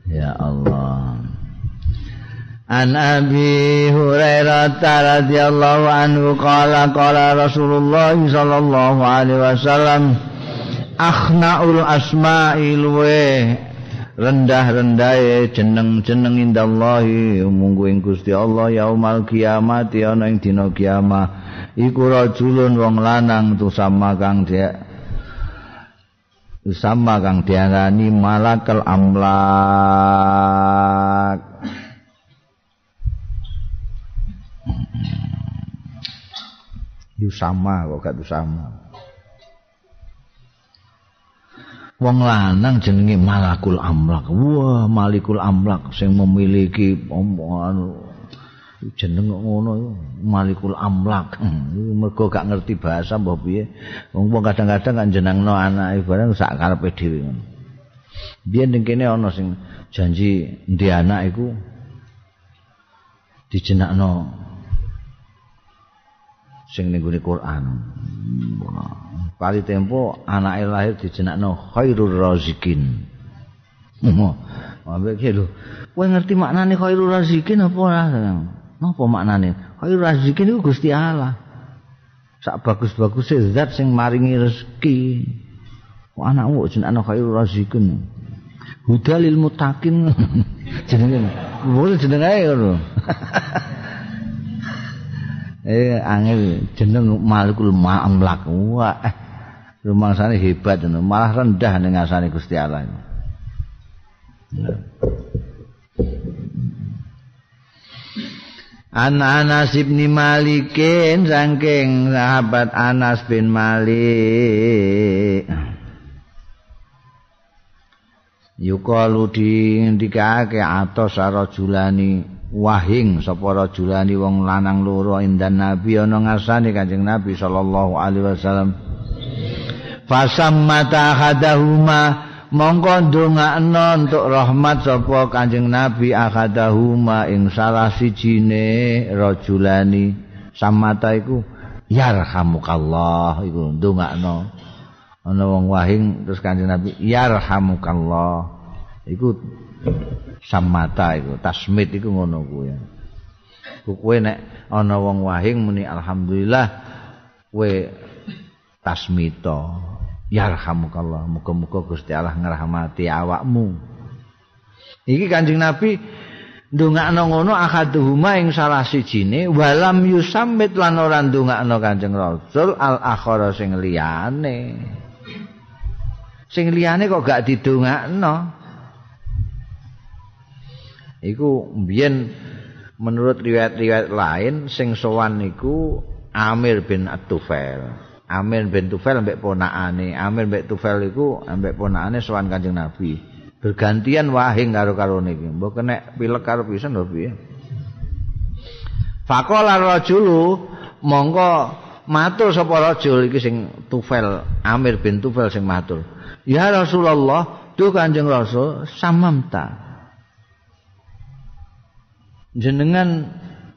Ya Allah. An Abi Hurairah radhiyallahu anhu qala qala Rasulullah sallallahu alaihi wasallam akhnaul asma'il wa rendah-rendah jeneng-jeneng indallahi munggu ing Gusti Allah yaumal kiamat ana ing dina kiamat iku rajulun wong lanang tu sama kang dia sama kang diarani malakal amlak. Yusama kok gak sama wong lanang jenenge malakul amlak. Wah malikul amlak sing memiliki anu jeneng ngono malikul amlak. Hmm, mergo gak ngerti bahasa mbah piye. Wong kadang-kadang kan jenengno anake bareng sak karepe dhewe ngono. Biyen ning kene ana sing janji ndi anak iku dijenakno sing ning Quran Pali tempo anake lahir dijenakno khairur razikin. Mo. Ambek iki lho. Kowe ngerti maknane khairur razikin apa ora? Napa maknane? Khairur razikin iku Gusti Allah. Sak bagus-bagus zat sing maringi rezeki. Kok anakmu jenakno khairur razikin. Hudalil mutakin (laughs) jenenge. Boleh jenenge ngono. (laughs) eh angel jeneng malikul ma'amlak. Wah. rumangsane hebat malah rendah ning ngasane Gusti Allah. An Anas bin Malikin saking sahabat Anas bin Malik. Yukalu di ndikake atos rajulani wahing sapa rajulani wong lanang loro indan Nabi ana ngasane Kanjeng Nabi sallallahu alaihi wasallam. fasammata hadahuma mongko ndongakno untuk rahmat sapa Kanjeng Nabi akadahuma ing salah sijine rajulani samata iku yarhamukallah iku ndongakno. Ana wong wahing terus Kanjeng Nabi yarhamukallah. Iku samata iku tasmit iku ngono kuwi. Kuwi nek ana wong wahing muni alhamdulillah kowe tasmita. Yarhamukallah muga-muga Gusti Allah ngrahmati awakmu. Iki Kanjeng Nabi ndongakno ngono akaduhuma ing salah sijine walam yusammit lan ora ndongakno Kanjeng Rasul al akhara sing liyane. Sing liyane kok gak didongakno iku mbiyen menurut riwayat-riwayat lain sing sowan niku Amir bin At-Tufail Amir bin Tufail ambek ponakane Amir bin Tufail iku ambek ponakane sowan Kanjeng Nabi bergantian wahing karo-karo niki. Mbok kena pilek karo pisan lho piye. Faqala rajulu mongko matur sapa rajul iki sing Tufel Amir bin Tufel sing matur. Ya Rasulullah, tu Kanjeng Rasul samamta. Jenengan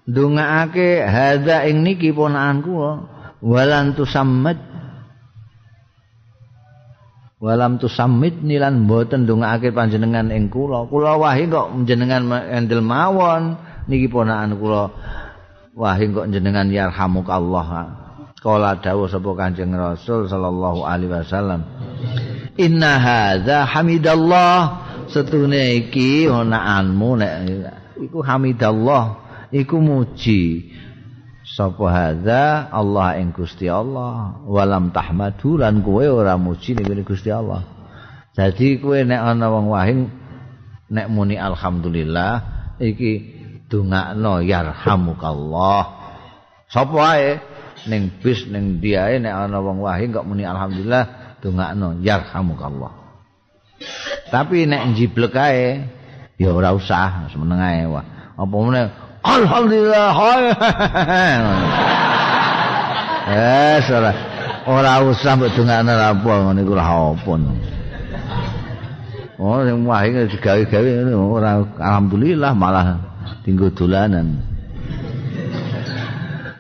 ndongaake hadza ing niki ponakanku walan tusammat walam tu samit nilan mboten ndongakake panjenengan ing kula. Kula wahi kok jenengan endel mawon niki ponakan kula. Wahi kok jenengan yarhamuk Allah. Kala dawuh sapa Kanjeng Rasul sallallahu alaihi wasallam inna hadza hamidallah. Setune iki onaanmu nek iku hamidallah iku muji. Sapa hadza? Allah ing Gusti Allah. Walam tahmadu lan kowe ora muji ning Gusti Allah. Dadi kowe nek ana wong wahing nek muni alhamdulillah iki dongakno yarhamukallah. Sapa wae ning bis ning diae nek ana wong wahing kok muni alhamdulillah dongakno yarhamukallah. Tapi nek njiblek ae ya ora usah semeneng ae apa meneh Alhamdulillah. Eh, ora ora usah mbok dongane apa ngene iku lah apa. Oh, sing wae digawe-gawe ora alhamdulillah malah tinggal dolanan.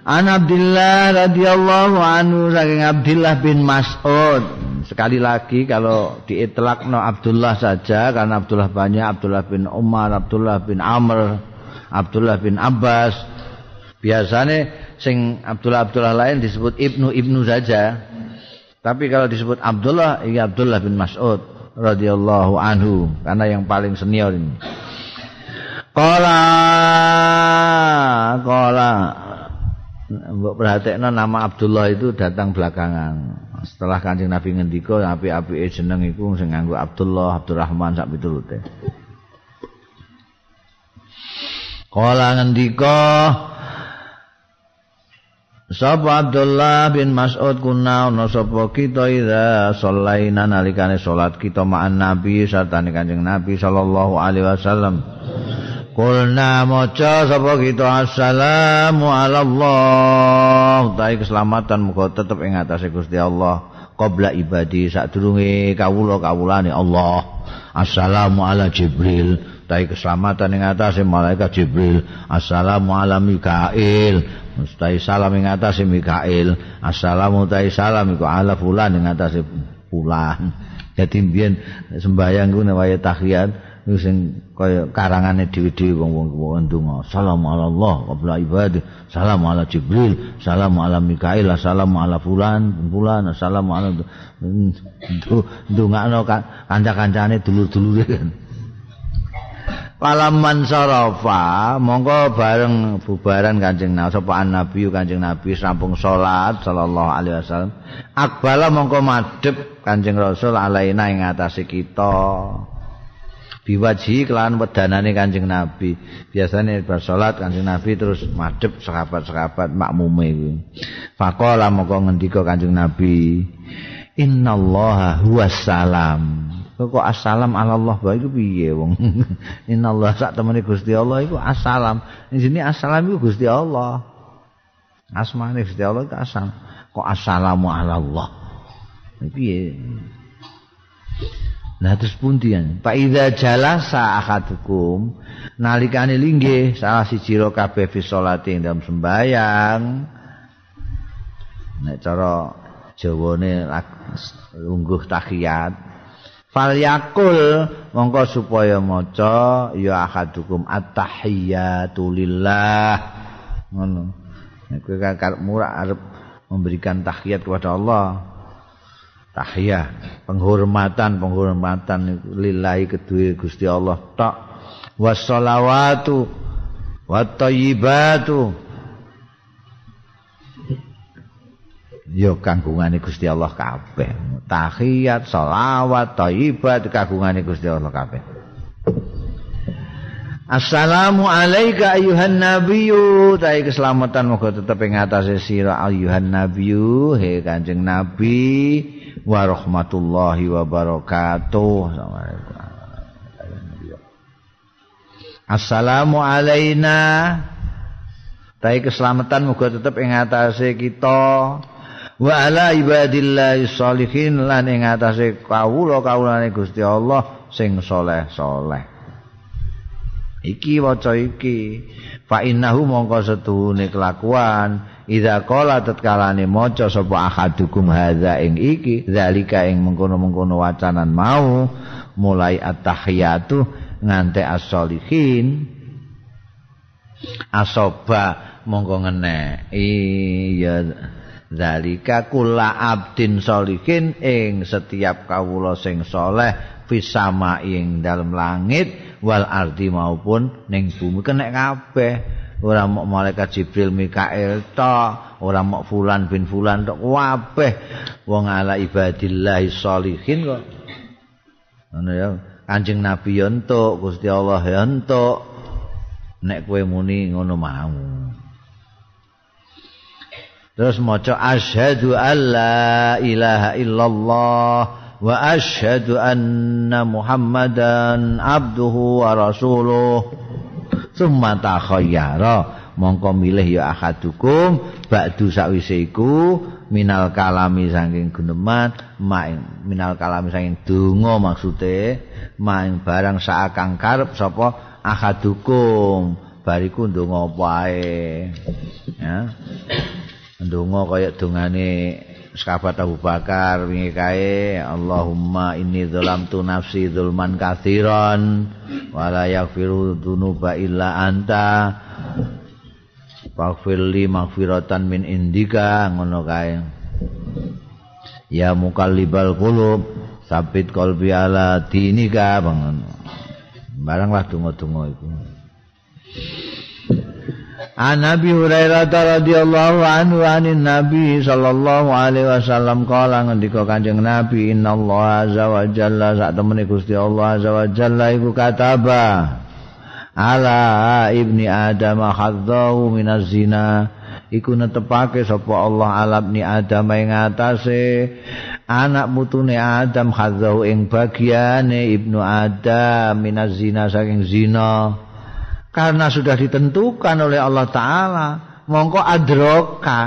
An Abdullah radhiyallahu anhu saking Abdullah bin Mas'ud. Sekali lagi kalau diitlakno Abdullah saja karena Abdullah banyak Abdullah bin Umar, Abdullah bin Amr, Abdullah bin Abbas. Biasanya sing Abdullah Abdullah lain disebut Ibnu Ibnu saja. Tapi kalau disebut Abdullah, ini Abdullah bin Mas'ud radhiyallahu anhu karena yang paling senior ini. Qala qala Mbok perhatikno nama Abdullah itu datang belakangan. Setelah Kanjeng Nabi ngendika api-api jeneng iku sing nganggo Abdullah, Abdurrahman sak pitulute. Kala ngendika Sapa Abdullah bin Mas'ud kuna ana sapa kita ida sallaina nalikane salat kita ma'an Nabi sarta Kanjeng Nabi sallallahu alaihi wasallam. Kulna maca sapa kita assalamu ala Allah. Dai keselamatan muga tetep ing atase Gusti Allah qabla ibadi sadurunge kawula-kawulane Allah. Assalamu ala Jibril. Tai keselamatan ing atase malaikat Jibril assalamu ala Mikail. Mustai salam ing atase Mikail. Assalamu tai salam iku ala fulan ing atase fulan. Dadi mbiyen sembayang ku nek tahiyat sing kaya karangane dhewe-dhewe wong-wong wong ndonga salamu ala Allah qabla ibadah salamu ala Jibril. Salamu ala Mikail. Assalamu ala fulan fulan. Assalamu ala ndongakno kanca-kancane dulur-dulure. kan Palaman sarafa monggo bareng bubaran Kanjeng Nabi sapa Nabi Kanjeng Nabi sampung salat sallallahu alaihi wasallam. Akbala monggo madhep Kanjeng Rasul alaina ing atase kita. Biwaji kelan wedanane Kanjeng Nabi. Biasane bar salat Kanjeng Nabi terus madhep sahabat-sahabat makmume kuwi. Faqala monggo ngendika Kanjeng Nabi innallaha huwas salam kok assalam ala Allah? Bae iku piye wong? (laughs) Innallaha sak temene Gusti Allah iku assalam. Jenenge assalam iku Gusti Allah. Asmane Gusti Allah iku assalam. Kok assalamu ala Allah? Piye? Nah terus ya? Pak Ida jalasa akadukum nalikane linggih salah si ciro kabeh fi sholati dalam sembayang. Nek cara Jawane lungguh tahiyat Falyakul mongko supaya maca ya akadukum at-tahiyatu lillah. Ngono. Kan murah arep memberikan tahiyat kepada Allah. tahiyah penghormatan penghormatan lillahi kedua Gusti Allah tok wassalawatu wattayyibatu yo kagungane Gusti Allah kabeh. Tahiyat selawat thayyibat kagungane Gusti Allah kabeh. Assalamu alayka ayuhan nabiyyu. Tai keselamatan moga tetep ing atase sira ayuhan nabiyyu. He kanjeng nabi wa rahmatullahi wa barakatuh Assalamu alayna. Tai keselamatan moga tetep ing atase kita wa ala ibadillahi sholihin lan ing atase kawula-kawulane Gusti Allah sing saleh-saleh iki waca iki. Fa innahu mongko setuhune kelakuan. Idza qala tatkalane maca sapa ahadukum hadza ing iki zalika ing mengkono-mengkono wacanan mau mulai at-tahiyatu ngante as-solihin asoba mongko ngene iya zalika kula abdin solihin ing setiap kawula sing saleh fisama ing dalam langit wal ardi maupun ning bumi. Kena kabeh. Ora mok malaikat jibril mikael tok ora mok fulan bin fulan tok. Kabeh. Wong ala ibadillah sholihin kok. Ngono ya. Kanjeng nabi yo entuk Gusti Allah yo entuk. Nek kowe muni ngono mau terus maca asyhadu alla ilaha illallah wa asyhadu anna muhammadan abduhu wa rasuluh. Summa takhayyara. Mongko milih ya ahadukum ba'du sakwise iku minal kalami saking guneman maing minal kalami saking donga maksude maing barang saakang karep sapa ahadukum. Bariku ndonga apa ae? Ya ndonga kaya dongane sahabat Abu Bakar wingi kae Allahumma inni dzalamtu nafsi dzulman katsiran wa la yaghfiru dzunuba illa anta Faghfirli maghfiratan min indika ngono kae. Ya mukallibal qulub sabit qalbi ala dinika bangun. Baranglah donga-donga iku An Nabi Hurairah radhiyallahu anhu anin Nabi sallallahu alaihi wasallam kala ngendika Kanjeng Nabi innallaha azza wa jalla. Sak temene Gusti Allah azza wa jalla iku kataba ala ibni adam hadzahu minaz zina. Iku netepake sapa Allah ala ibni adam ing atase. Anak mutune Adam hadzahu ing bagiane ibnu Adam minaz zina saking zina karena sudah ditentukan oleh Allah Ta'ala mongko adroka.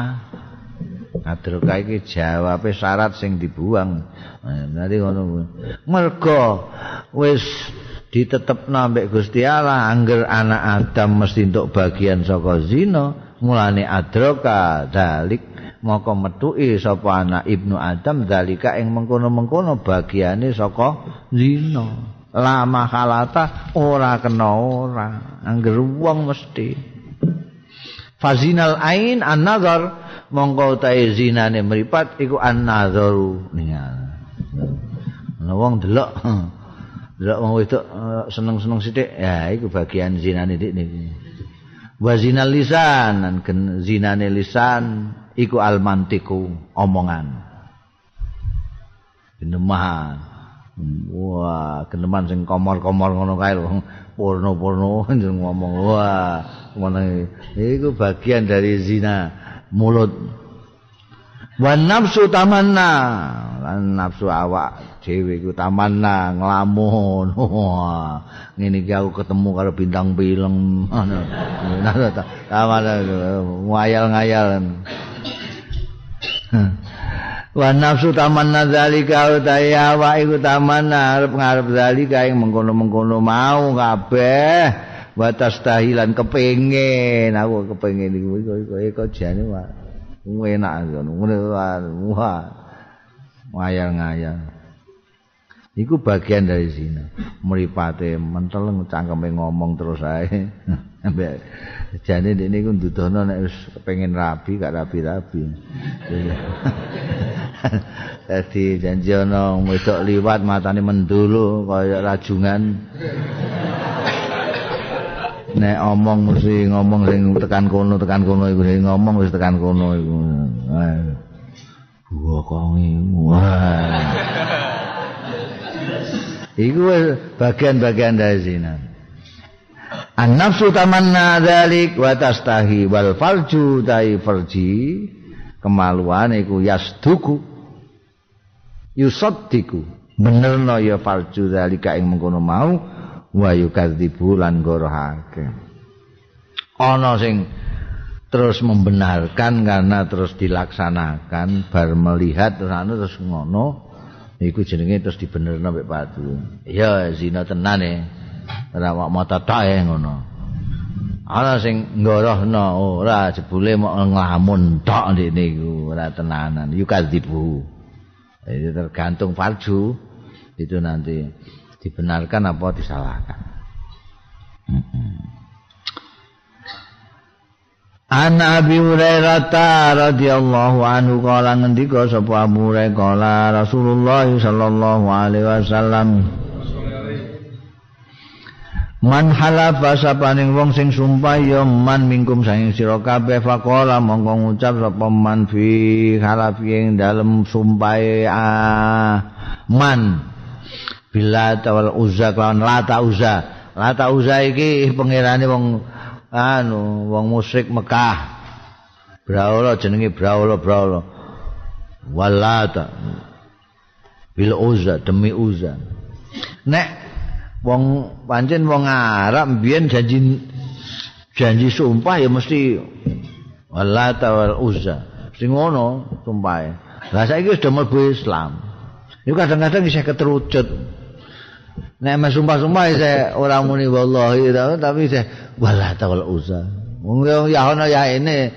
Adroka ini jawab syarat sing dibuang. Nanti ngono. Mergo wis ditetep nambek Gusti Allah angger anak Adam mesti untuk bagian saka zina mulane adroka. Dalik moko metuki sapa anak ibnu Adam dalika ing mengkono-mengkono bagiane saka zina lama halata ora kena ora. Angger wong mesti. Fazinal ain an nazar monggo tae zinane mripat iku an nazaru ningal ana wong delok. Delok wong wedok eh, seneng-seneng sithik. Ya iku bagian zinane dik niki. Wa zinal lisan lan zinane lisan iku almantiku omongan. Inemahan Wah, geneman sing komor-komor ngono kae lho. Porno-porno (laughs) ngomong. Wah, ngono iku bagian dari zina mulut. Wan nafsu tamanna, lan nafsu awak dhewe iku tamanna nglamun. (laughs) Wah, ngene iki aku ketemu karo bintang film. Ngono. (laughs) Tamanna ngayal-ngayal. Wa nafsu tamanna zalika utaya wa iku tamanna arep ngarep zalika ing mengkono-mengkono mau kabeh. Wa tastahilan kepengin aku kepengin iku iku iku jane wa enak ngono ngene wa ngayal-ngayal Iku bagian dari zina. Mripate mentel cangkeme ngomong terus ae. (laughs) Ambek jane dene iku ndudono nek wis kepengin rabi gak rabi-rabi. (laughs) Dadi janji ana wedok liwat matane mendulu kaya rajungan. Nek omong mesti ngomong sing tekan kono tekan kono iku ngomong wis tekan kono iku. Wah, kongi. Wah. Iku bagian-bagian dari zina. An-nafsu tamanna dzalik wa tastahi wal farju tai farji. Kemaluan iku yasduku. Yusaddiku. Benerno ya farju dzalika ing mengkono mau wa yukadzibu lan gorohake ana sing terus membenarkan karena terus dilaksanakan bar melihat terus anu terus ngono iku jenenge terus dibenerno mek padu. Ya zina tenan e. Ora mok mata tok e ngono. Ana sing ngorohno ora jebule mok nglamun tok ndekne iku ora tenanan. Yukadzibu. Itu tergantung farju itu nanti dibenarkan apa disalahkan. Mm -hmm. An Abi Hurairah radhiyallahu anhu kala ngendika sapa Abu kala Rasulullah sallallahu alaihi wasallam Man halafa sapaning wong sing sumpah ya man mingkum saing sira kabeh faqala mongko ngucap sapa man fi halafi ing dalem sumpahe ah, man bila tawal uzza kan lata uzza. Lata uzza iki pangerane wong anu wong musik Mekah. Braula jenenge Braula Braula. Walata. Bil uza demi uza nek wong pancen wong Arab mbiyen janji janji sumpah ya mesti walata wal uza sing ngono sumpah lah saiki sudah mlebu Islam. Iku kadang-kadang isih keterucut Nek mas sumpah-sumpah saya orang muni wallahi tapi saya wala tawal usa. Wong ya ana ya ini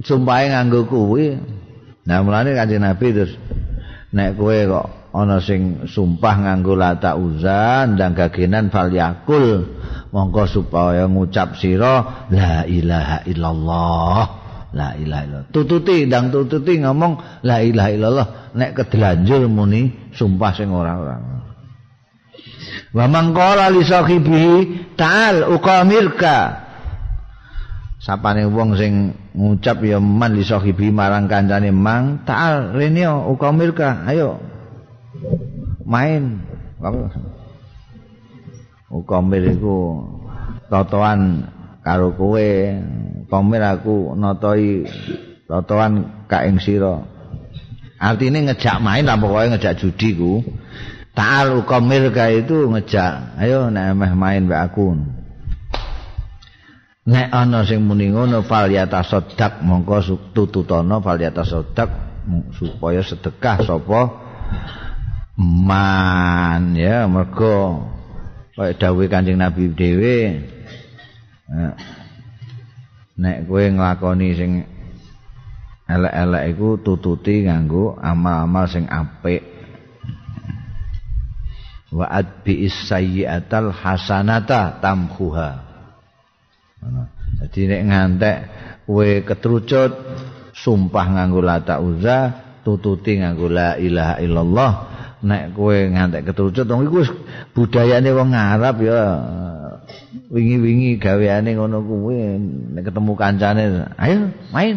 sumpahe nganggo kuwi. Nah mulane Kanjeng Nabi terus nek kowe kok ana sing sumpah nganggo lata uza ndang gagenan fal yakul mongko supaya ngucap sira la ilaha illallah. La ilaha illallah. Tututi ndang tututi ngomong la ilaha illallah. Nek kedelanjur muni sumpah sing ora-ora Wa mangqala li sahibihi ta'al uqamirka. Sapane wong sing ngucap ya man li sahibi marang kancane mang ta'al renio uqamirka. Ayo. Main. Uqamir iku totoan karo kowe. Komir aku notoi totoan ka ing sira. Artine ngejak main lah pokoke ngejak judi ku. Ta'al ukamir ka itu ngejak. Ayo nek meh main mbek aku. Nek ana sing muni ngono fal yata sodak mongko tututono fal yata supaya sedekah sapa man ya mergo kaya dawuh Kanjeng Nabi dhewe nek kowe nglakoni sing elek-elek iku tututi nganggo amal-amal sing apik wa adbi sayyi'atal hasanata tamhuha jadi nek ngantek kowe ketrucut sumpah nganggo lata uza tututi nganggo la ilaha illallah nek kowe ngantek ketrucut wong iku budayane wong Arab ya. Wingi-wingi gaweane ngono kuwi nek ketemu kancane ayo main.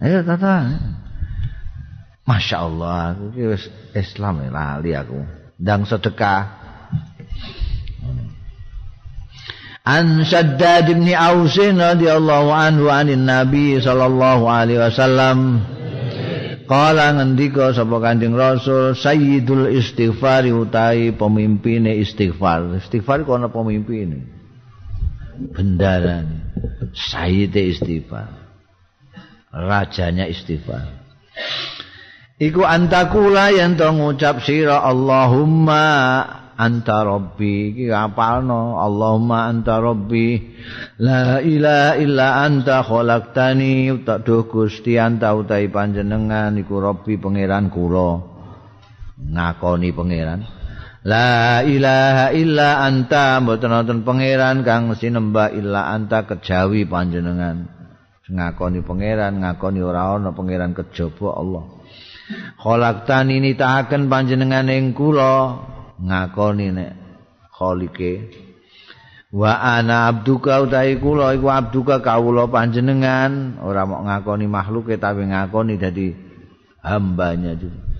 Ayo tata. Masya Allah, aku Islam ya lali aku. Dan sedekah. An Shaddad bin Aus radhiyallahu anhu anin Nabi sallallahu alaihi wasallam Kala ngendika sapa Kanjeng Rasul Sayyidul Istighfar utai pemimpine istighfar. Istighfar kok ana pemimpine. Bendaran Sayyid istighfar. Rajanya istighfar. Iku antakula yang to ngucap sira Allahumma anta rabbi. Iki apalno Allahumma anta rabbi. La ilaha illa anta khalaqtani. Utak duh Gusti anta utahi panjenengan. Iku rabbi pangeran kula ngakoni pangeran. La ilaha illa anta. Mboten wonten pangeran kang sinembah illa anta kejawi panjenengan. Ngakoni pangeran, ngakoni ora ana pangeran kejaba Allah. Khalaqtani nitahaken panjenengan ing kula. Ngakoni nek khalike. Wa ana abduka utahe kula iku abduka kawula panjenengan, ora mok ngakoni makhluke tapi ngakoni dadi hambanya juga.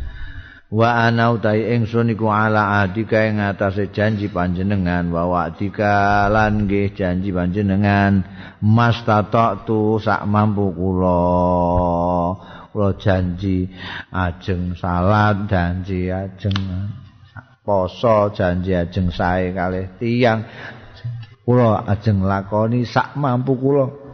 wa ana utahi ingsun iku ala adika ing atase janji panjenengan. Wa wa'dika lan nggih janji panjenengan. Mas tu sak mampu kula kula janji ajeng salat janji ajeng poso janji ajeng sae kalih tiyang kula ajeng lakoni sak mampu kula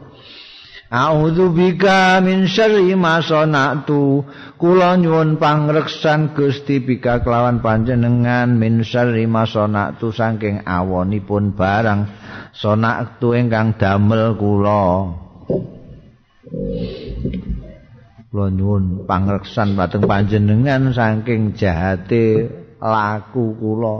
A'udzu bika min syarri ma sanatu. Kula nyuwun pangreksan Gusti bika kelawan panjenengan min syarri ma sanatu saking awonipun barang sanatu ingkang damel kula. Kula nyuwun pangreksan dhateng panjenengan saking jahate laku kula.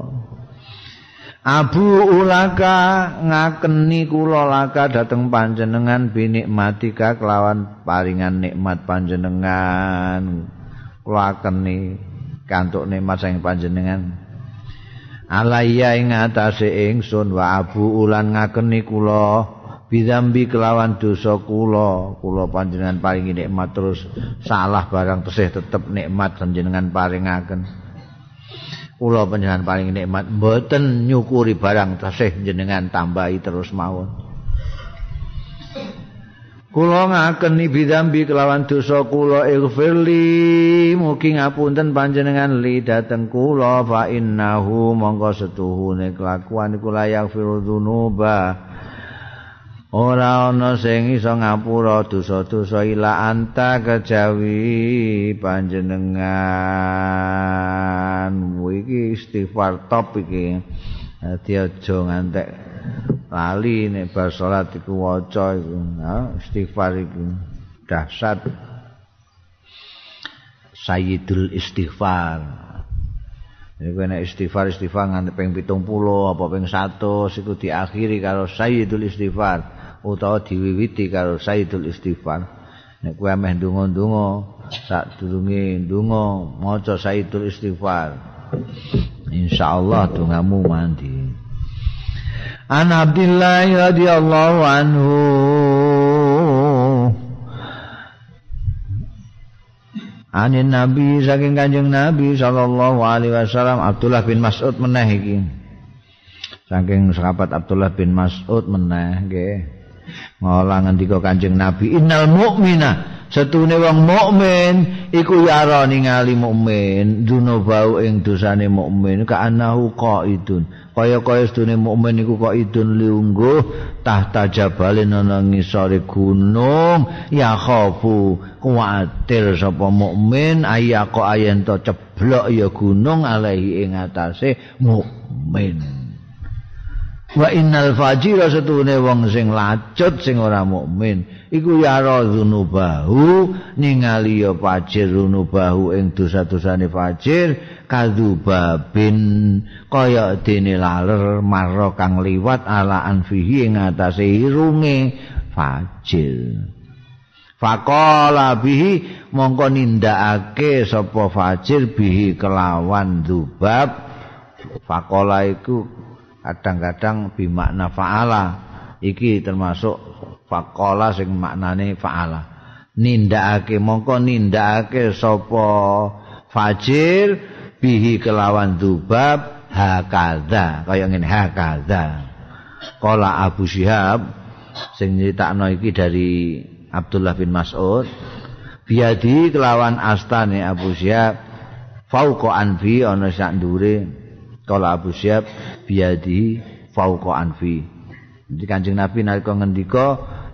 Abu ulaka ngakeni kula laka dateng panjenengan binikmatika kelawan paringan nikmat panjenengan kula akeni kantuk nikmat sing panjenengan alaiya ing atase ingsun wa abu ulan ngakeni kula bidambi kelawan dosa kula kula panjenengan paringi nikmat terus salah barang tesih tetep nikmat panjenengan paringaken. Kula panjenengan paling nikmat mboten nyukuri barang tasih jenengan tambahi terus mawon. Kula ngakeni bidambi kelawan dosa kula ighfirli mugi ngapunten panjenengan li dateng kula fa innahu mongko setuhune kelakuan iku layak firdzunuba ora ana sing iso ngapura dosa-dosa ila anta kejawi panjenengan. Iki istighfar top iki. Dadi aja ngantek lali nek bar salat iku waca iku. Istighfar iku dahsyat sayyidul istighfar. Iku nek istighfar istighfar nganti ping 70 apa ping 100 iku diakhiri karo sayyidul istighfar. Utawa diwiwiti karo Sayyidul Istighfar. Nek kowe ameh ndonga-ndonga sadurunge ndonga maca Sayyidul Istighfar. Insyaallah dongamu mandi. An Abdullah radhiyallahu anhu Anin Nabi saking Kanjeng Nabi sallallahu alaihi wasallam Abdullah bin Mas'ud meneh iki. Saking sahabat Abdullah bin Mas'ud meneh nggih. Ngolah ngendika Kanjeng Nabi innal mu'mina. Setune wong mukmin iku yara ningali mukmin dunubau ing dosane mukmin ka anahu qaidun. Kaya-kaya setune mukmin iku qaidun liungguh tahta jabalin ana ngisore gunung ya khafu kuwatir sapa mukmin ayako ayen to ceblok ya gunung alaihi ing atase mukmin wa innal fajira setune wong sing lacut sing ora mukmin. Iku yara dzunubahu ningali ya fajir dzunubahu ing dosa-dosane fajir kadzubabin kaya dene laler marra kang liwat ala anfihi ing atase irunge fajir. Faqala bihi mongko nindakake sapa fajir bihi kelawan dzubab. Faqala iku kadang-kadang bimakna fa'ala. Iki termasuk faqala sing maknane fa'ala. Nindakake mongko nindakake sapa fajir bihi kelawan dubab hakadha kaya ngene hakadha qala Abu Syihab sing nyritakno iki dari Abdullah bin Mas'ud biadi kelawan astane Abu Syihab fauqa anfi ana sak Kala Abu Syab biadi fauqa anfi. Jadi Kanjeng Nabi nalika ngendika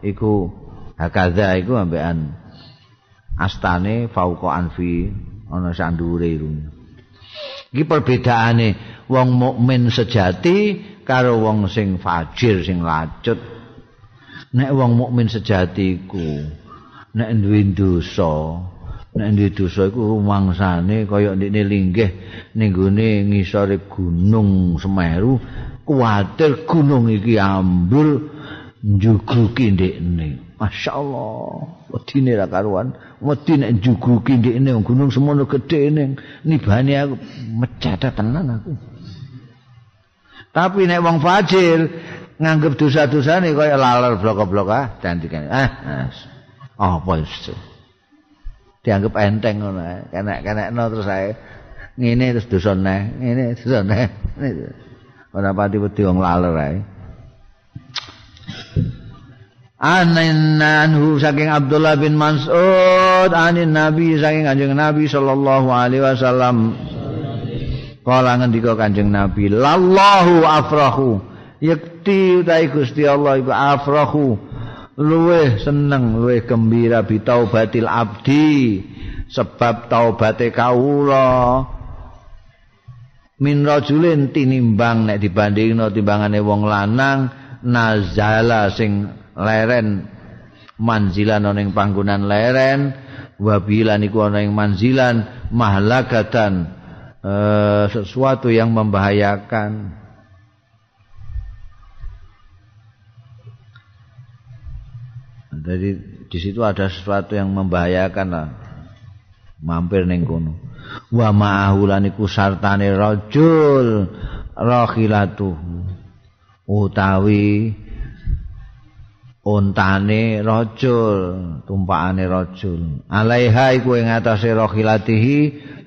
iku hakadha iku ambekan astane fauqa anfi ana sandure iku. Iki perbedaane wong mukmin sejati karo wong sing fajir sing lacut. Nek wong mukmin sejati iku nek duwe dosa nek ndi dosa iku rumangsane kaya ndekne linggih ning gone ngisore gunung Semeru kuwatir gunung iki ambrul njugruki ndekne. Masyaallah wedine ra karuan. Wedi nek njugruki ndekne gunung semono gedhe nibane aku mecat tenan aku. Tapi nek wong fajir nganggep dosa-dosane kaya laler blok-blok ah dantikan ah apa itu dianggap enteng ngono kenek-kenekno terus ae. Ngene terus dosa neh. Ngene dosa neh. Ora pati wedi wong laler ae. Ananhu saking Abdullah bin Mas'ud. Anin Nabi saking Kanjeng Nabi sallallahu alaihi wasallam. Kala ngendika Kanjeng Nabi lallahu afrahu. Yakti utai Gusti Allah iku afrahu luweh seneng luweh gembira bi taubatil abdi sebab taubate kawula. Min rajulin tinimbang nek dibandingno timbangane wong lanang nazala sing leren manzilan ana ing panggonan leren wabilan iku ana ing manzilan mahlakatan uh, sesuatu yang membahayakan jadi di situ ada sesuatu yang membahayakan lah. Mampir ning kono. Wa ma'ahulan iku sartane rajul rakhilatuhu utawi ontane rajul tumpakane rajul. Alaiha iku ing atase rakhilatihi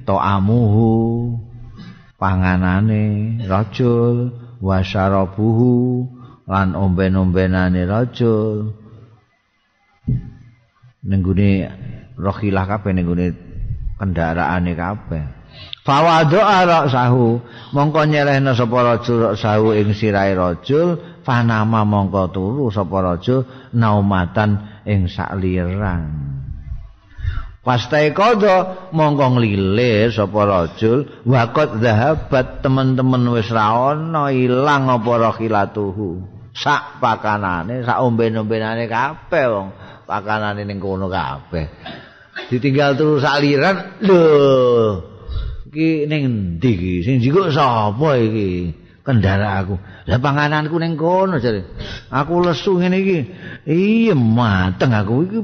ta'amuhu panganane rajul wasyarabuhu lan omben-ombenane rajul ning gune rakhilah kabeh ning gune kendaraane kabeh. Fawadu ara sahu mongko nyelehna sapa rajul sahu ing sirahe rajul panama mongko turu sapa rajul naumatan ing sakliran Pastai kodo mongko nglilir sapa rajul waqat zahabat teman-teman wis ra ana ilang apa rakhilatuhu sak pakanane sak omben-ombenane kabeh wong. Pakanane ning kono kabeh. Ditinggal terus saliran lho. Iki ning ndi iki? Sing jiko sapa iki? Kendara aku. Lah pangananku ning kono jare. Aku lesu ngene iki. Iya mateng aku. Iki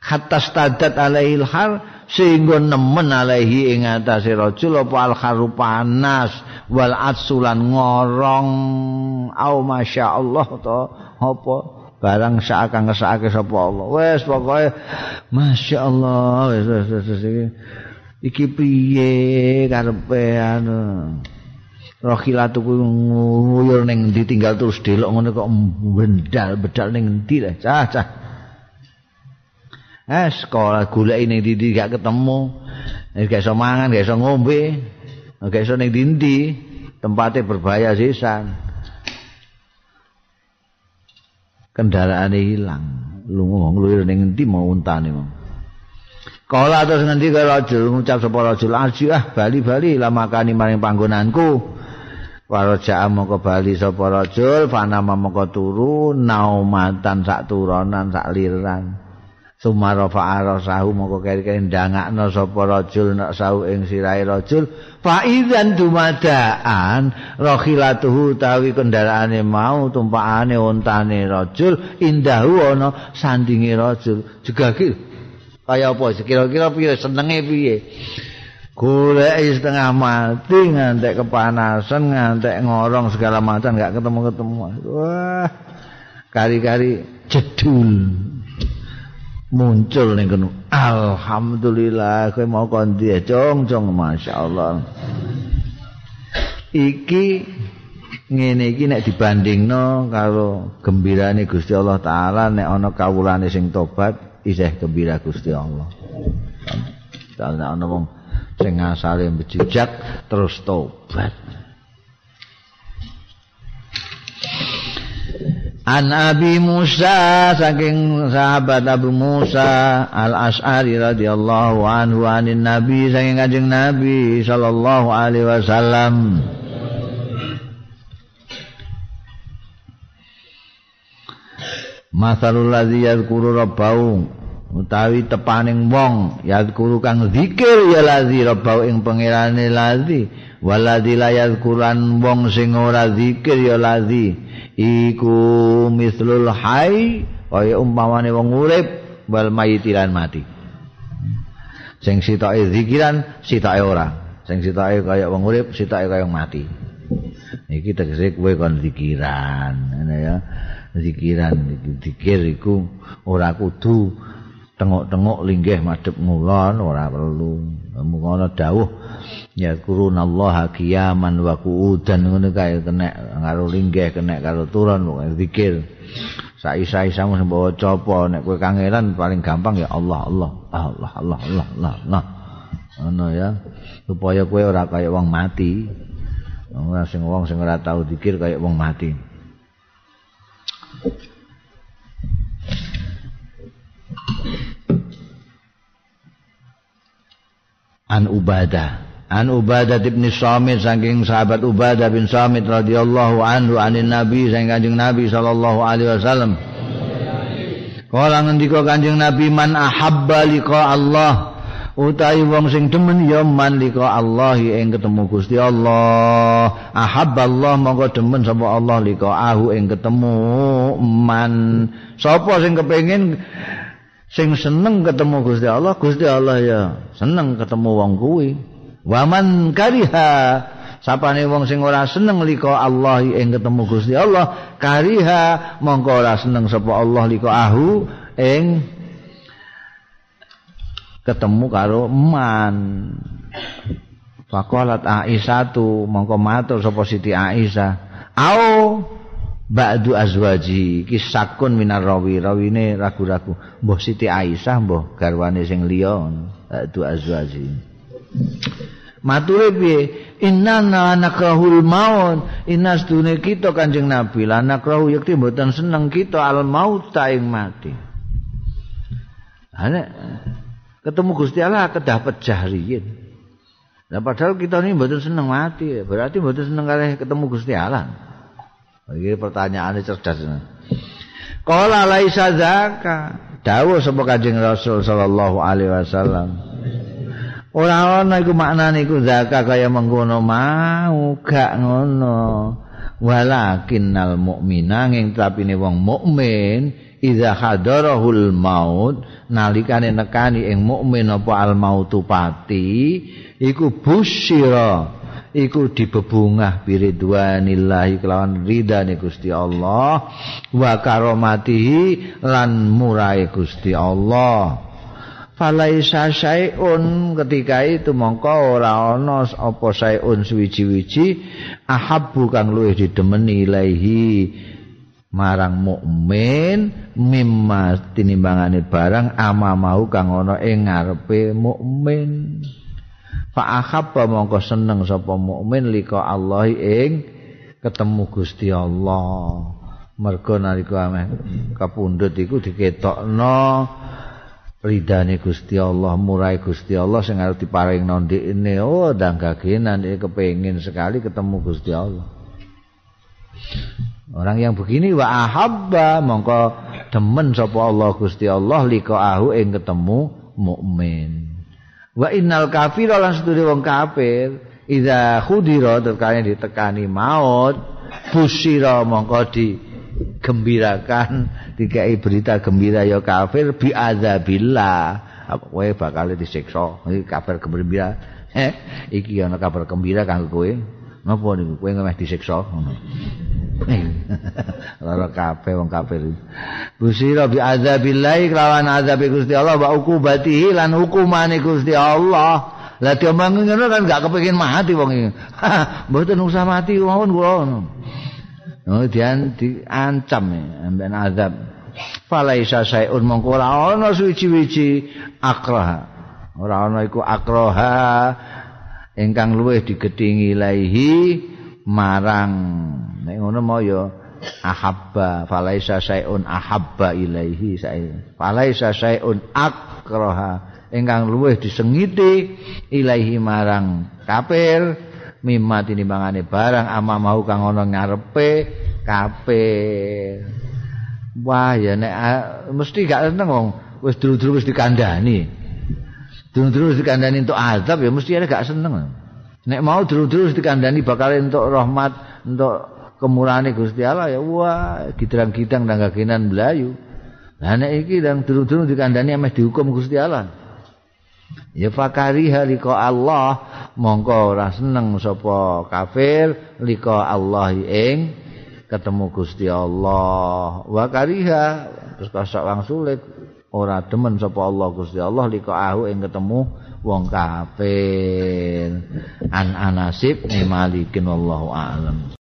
hatta stadat alaihil har sehingga nemen alaihi ing atase rajul apa al haru panas wal atsulan ngorong. Au masyaallah to apa? Barang seakan ngesake sapa Allah. Wis pokoke masyaallah wis wis wis iki. Piye karepe anu? Rohilatu ku nguyur ning ditinggal terus delok ngono kok bendal bedal ning endi lah cah cah Eh sekolah gula ini di gak ketemu. Eh gak iso mangan gak iso ngombe. Gak iso ning dindi Tempatnya berbahaya sisan. Kendaraan hilang. Lu ngomong lu ning endi mau untane mau Kala terus ngendi ke rajul? Ngucap sapa rajul? Ah bali-bali lah makani maring panggonanku. Waraja mongko bali sapa rajul fanama mongko turu naumatan sak turonan sak liran. Sumara fa'ara sahu mongko keri-keri ndangakno sapa rajul nak sahu ing sirahe rajul. Fa idzan dumadaan rakhilatuhu tawi kendaraane mau tumpakane ontane rajul indahu ana sandinge rajul. Juga kaya apa? Kira-kira piye? Senenge piye? Golek setengah mati ngantek kepanasan ngantek ngorong segala macam enggak ketemu-ketemu. Wah kari-kari jedul muncul ning kono alhamdulillah kowe mau kondi jong-jong masyaallah iki ngene iki nek dibandingno karo gembirane Gusti Allah taala nek ana kawulane sing tobat isih gembira Gusti Allah. Dalem ana wong sing asale bejijak terus tobat. An Abi Musa saking sahabat Abu Musa Al Ash'ari radhiyallahu anhu anin Nabi saking Kanjeng Nabi sallallahu alaihi wasallam. Masalul ladzi yadhkuru rabbahu utawi tepaning wong yadkuru kang zikir ya ladzi rabbau ing pangerane ladzi waladzi la yadkuran wong sing ora zikir ya ladzi. Iku mislul hai kaya umpamane wong urip wal mayitilan mati. Sing sitoke zikiran sitoke ora. Sing sitoke kaya wong urip sitoke kaya mati. Iki tegese kowe kon zikiran ngene ya. Zikiran zikir iku ora kudu tengok-tengok linggih madhep ngulon ora perlu. Ngono dawuh ya kurunallaha qiyaman wa qu'udan. Ngono kae kena karo linggih kena karo turun pokoke zikir. Saisa-isamu sing bawa copo nek kowe kangelan paling gampang ya Allah Allah Allah Allah Allah Allah Allah. Ngono ya. Supaya kowe ora kaya wong mati. Ora sing wong sing ora tau zikir kaya wong mati. An Ubadah an Ubadah bin Samit saking sahabat Ubadah bin Samit radhiyallahu anhu anin Nabi saking Kanjeng Nabi sallallahu alaihi wasallam. Kala ngendika Kanjeng Nabi man ahabba liqa Allah utawi wong sing demen ya man liqa Allah ing ketemu Gusti Allah. Ahabba Allah monggo demen sapa Allah liqa ahu ing ketemu man. Sapa sing kepengin sing seneng ketemu Gusti Allah, Gusti Allah ya seneng ketemu wong kuwi. Waman kariha. Sapane wong sing ora seneng liko Allah ing ketemu Gusti Allah, kariha mongko ora seneng sapa Allah liko ahu ing ketemu karo man. Faqalat Aisyah tu mongko matur sapa Siti Aisyah, "Au ba'du azwaji kisakun minar rawi rawine ragu-ragu. Mbah Siti Aisyah mbah garwane sing liya ba'du azwaji mature piye inna nakrahul maut inna stune kita kanjeng nabi lan nakrahu yakti mboten seneng kita al maut ta ing mati ana ketemu Gusti Allah kedah pecah riyin Nah, padahal kita ini mboten seneng mati, berarti mboten seneng kali ketemu Gusti Allah. Iki pertanyaane cerdas. Qala laisa zaka. Dawuh sapa Kanjeng Rasul sallallahu alaihi wasallam. Ora ana iku maknane iku zakat kaya mengkono mau gak ngono. Walakinnal mu'mina ing tapine wong mukmin idza hadarahul maut nalikane nekani ing mukmin apa al mautu pati iku busyira iku dibebungah biridwanillahi kelawan ridane Gusti Allah wa karomatihi lan murai Gusti Allah falaisa syai'un ketika itu mongko ora ana apa syai'un suwiji-wiji ahabbu kang luwih didemeni ilaihi. Marang mukmin mimma tinimbangane barang ama mau kang ana ing ngarepe mukmin. Fa ahabba mongko seneng sapa mukmin lika Allah ing ketemu Gusti Allah. Mergo nalika ameh kapundhut iku diketokno ridane Gusti Allah murai Gusti Allah sing arep diparing ndekne oh ndang gagenan iki kepengin sekali ketemu Gusti Allah Orang yang begini wa ahabba mongko demen sapa Allah Gusti Allah lika ahu ing ketemu mukmin. wa innal kafira lan sedure wong kafir idza khudira terkane ditekani maut busira mongko di gembirakan dikai berita gembira ya kafir bi azabillah kowe bakal disiksa iki kabar gembira. Eh iki ana kabar gembira kanggo kowe. Napa niku? Kowe ngemeh disiksa ngono. (laughs) Lara kabeh wong kafir. Busira bi azabillahi kelawan azab Gusti Allah wa ukubatihi lan hukumane Gusti Allah. Lah diomong ngono kan gak kepengin mati wong iki. (laughs) Mboten usah mati mawon kula ngono oh dian diancam amben azab. Falaisa sayun mongko ora ana suci-wici akraha. Ora ana iku akraha ingkang luwih digedhingi laihi marang. Nek ngono mau ya ahabba. Falaisa syai'un ahabba ilaihi sae. Falaisa syai'un akraha. Ingkang luwih disengiti ilaihi marang kafir mimma tinimbangane barang ama mau kang ana ngarepe kafir wah ya nek mesti gak seneng wong wis dulu-dulu wis dikandani. Dulu-dulu dikandani untuk azab ya mesti gak seneng. Nek mau dulu-dulu dikandani bakal untuk rahmat, untuk kemurahan Gusti Allah ya wah gidrang-gidang dan gaginan belayu. Lah nek iki dan dulu-dulu dikandani ameh dihukum Gusti Allah. Ya fakari halika Allah mongko ora seneng sapa kafir lika Allah ing ketemu Gusti Allah. Wa kariha terus kasok wang sulit ora demen sapa Allah Gusti Allah lika ahu ing ketemu wong kafir. An anasib ni malikin wallahu a'lam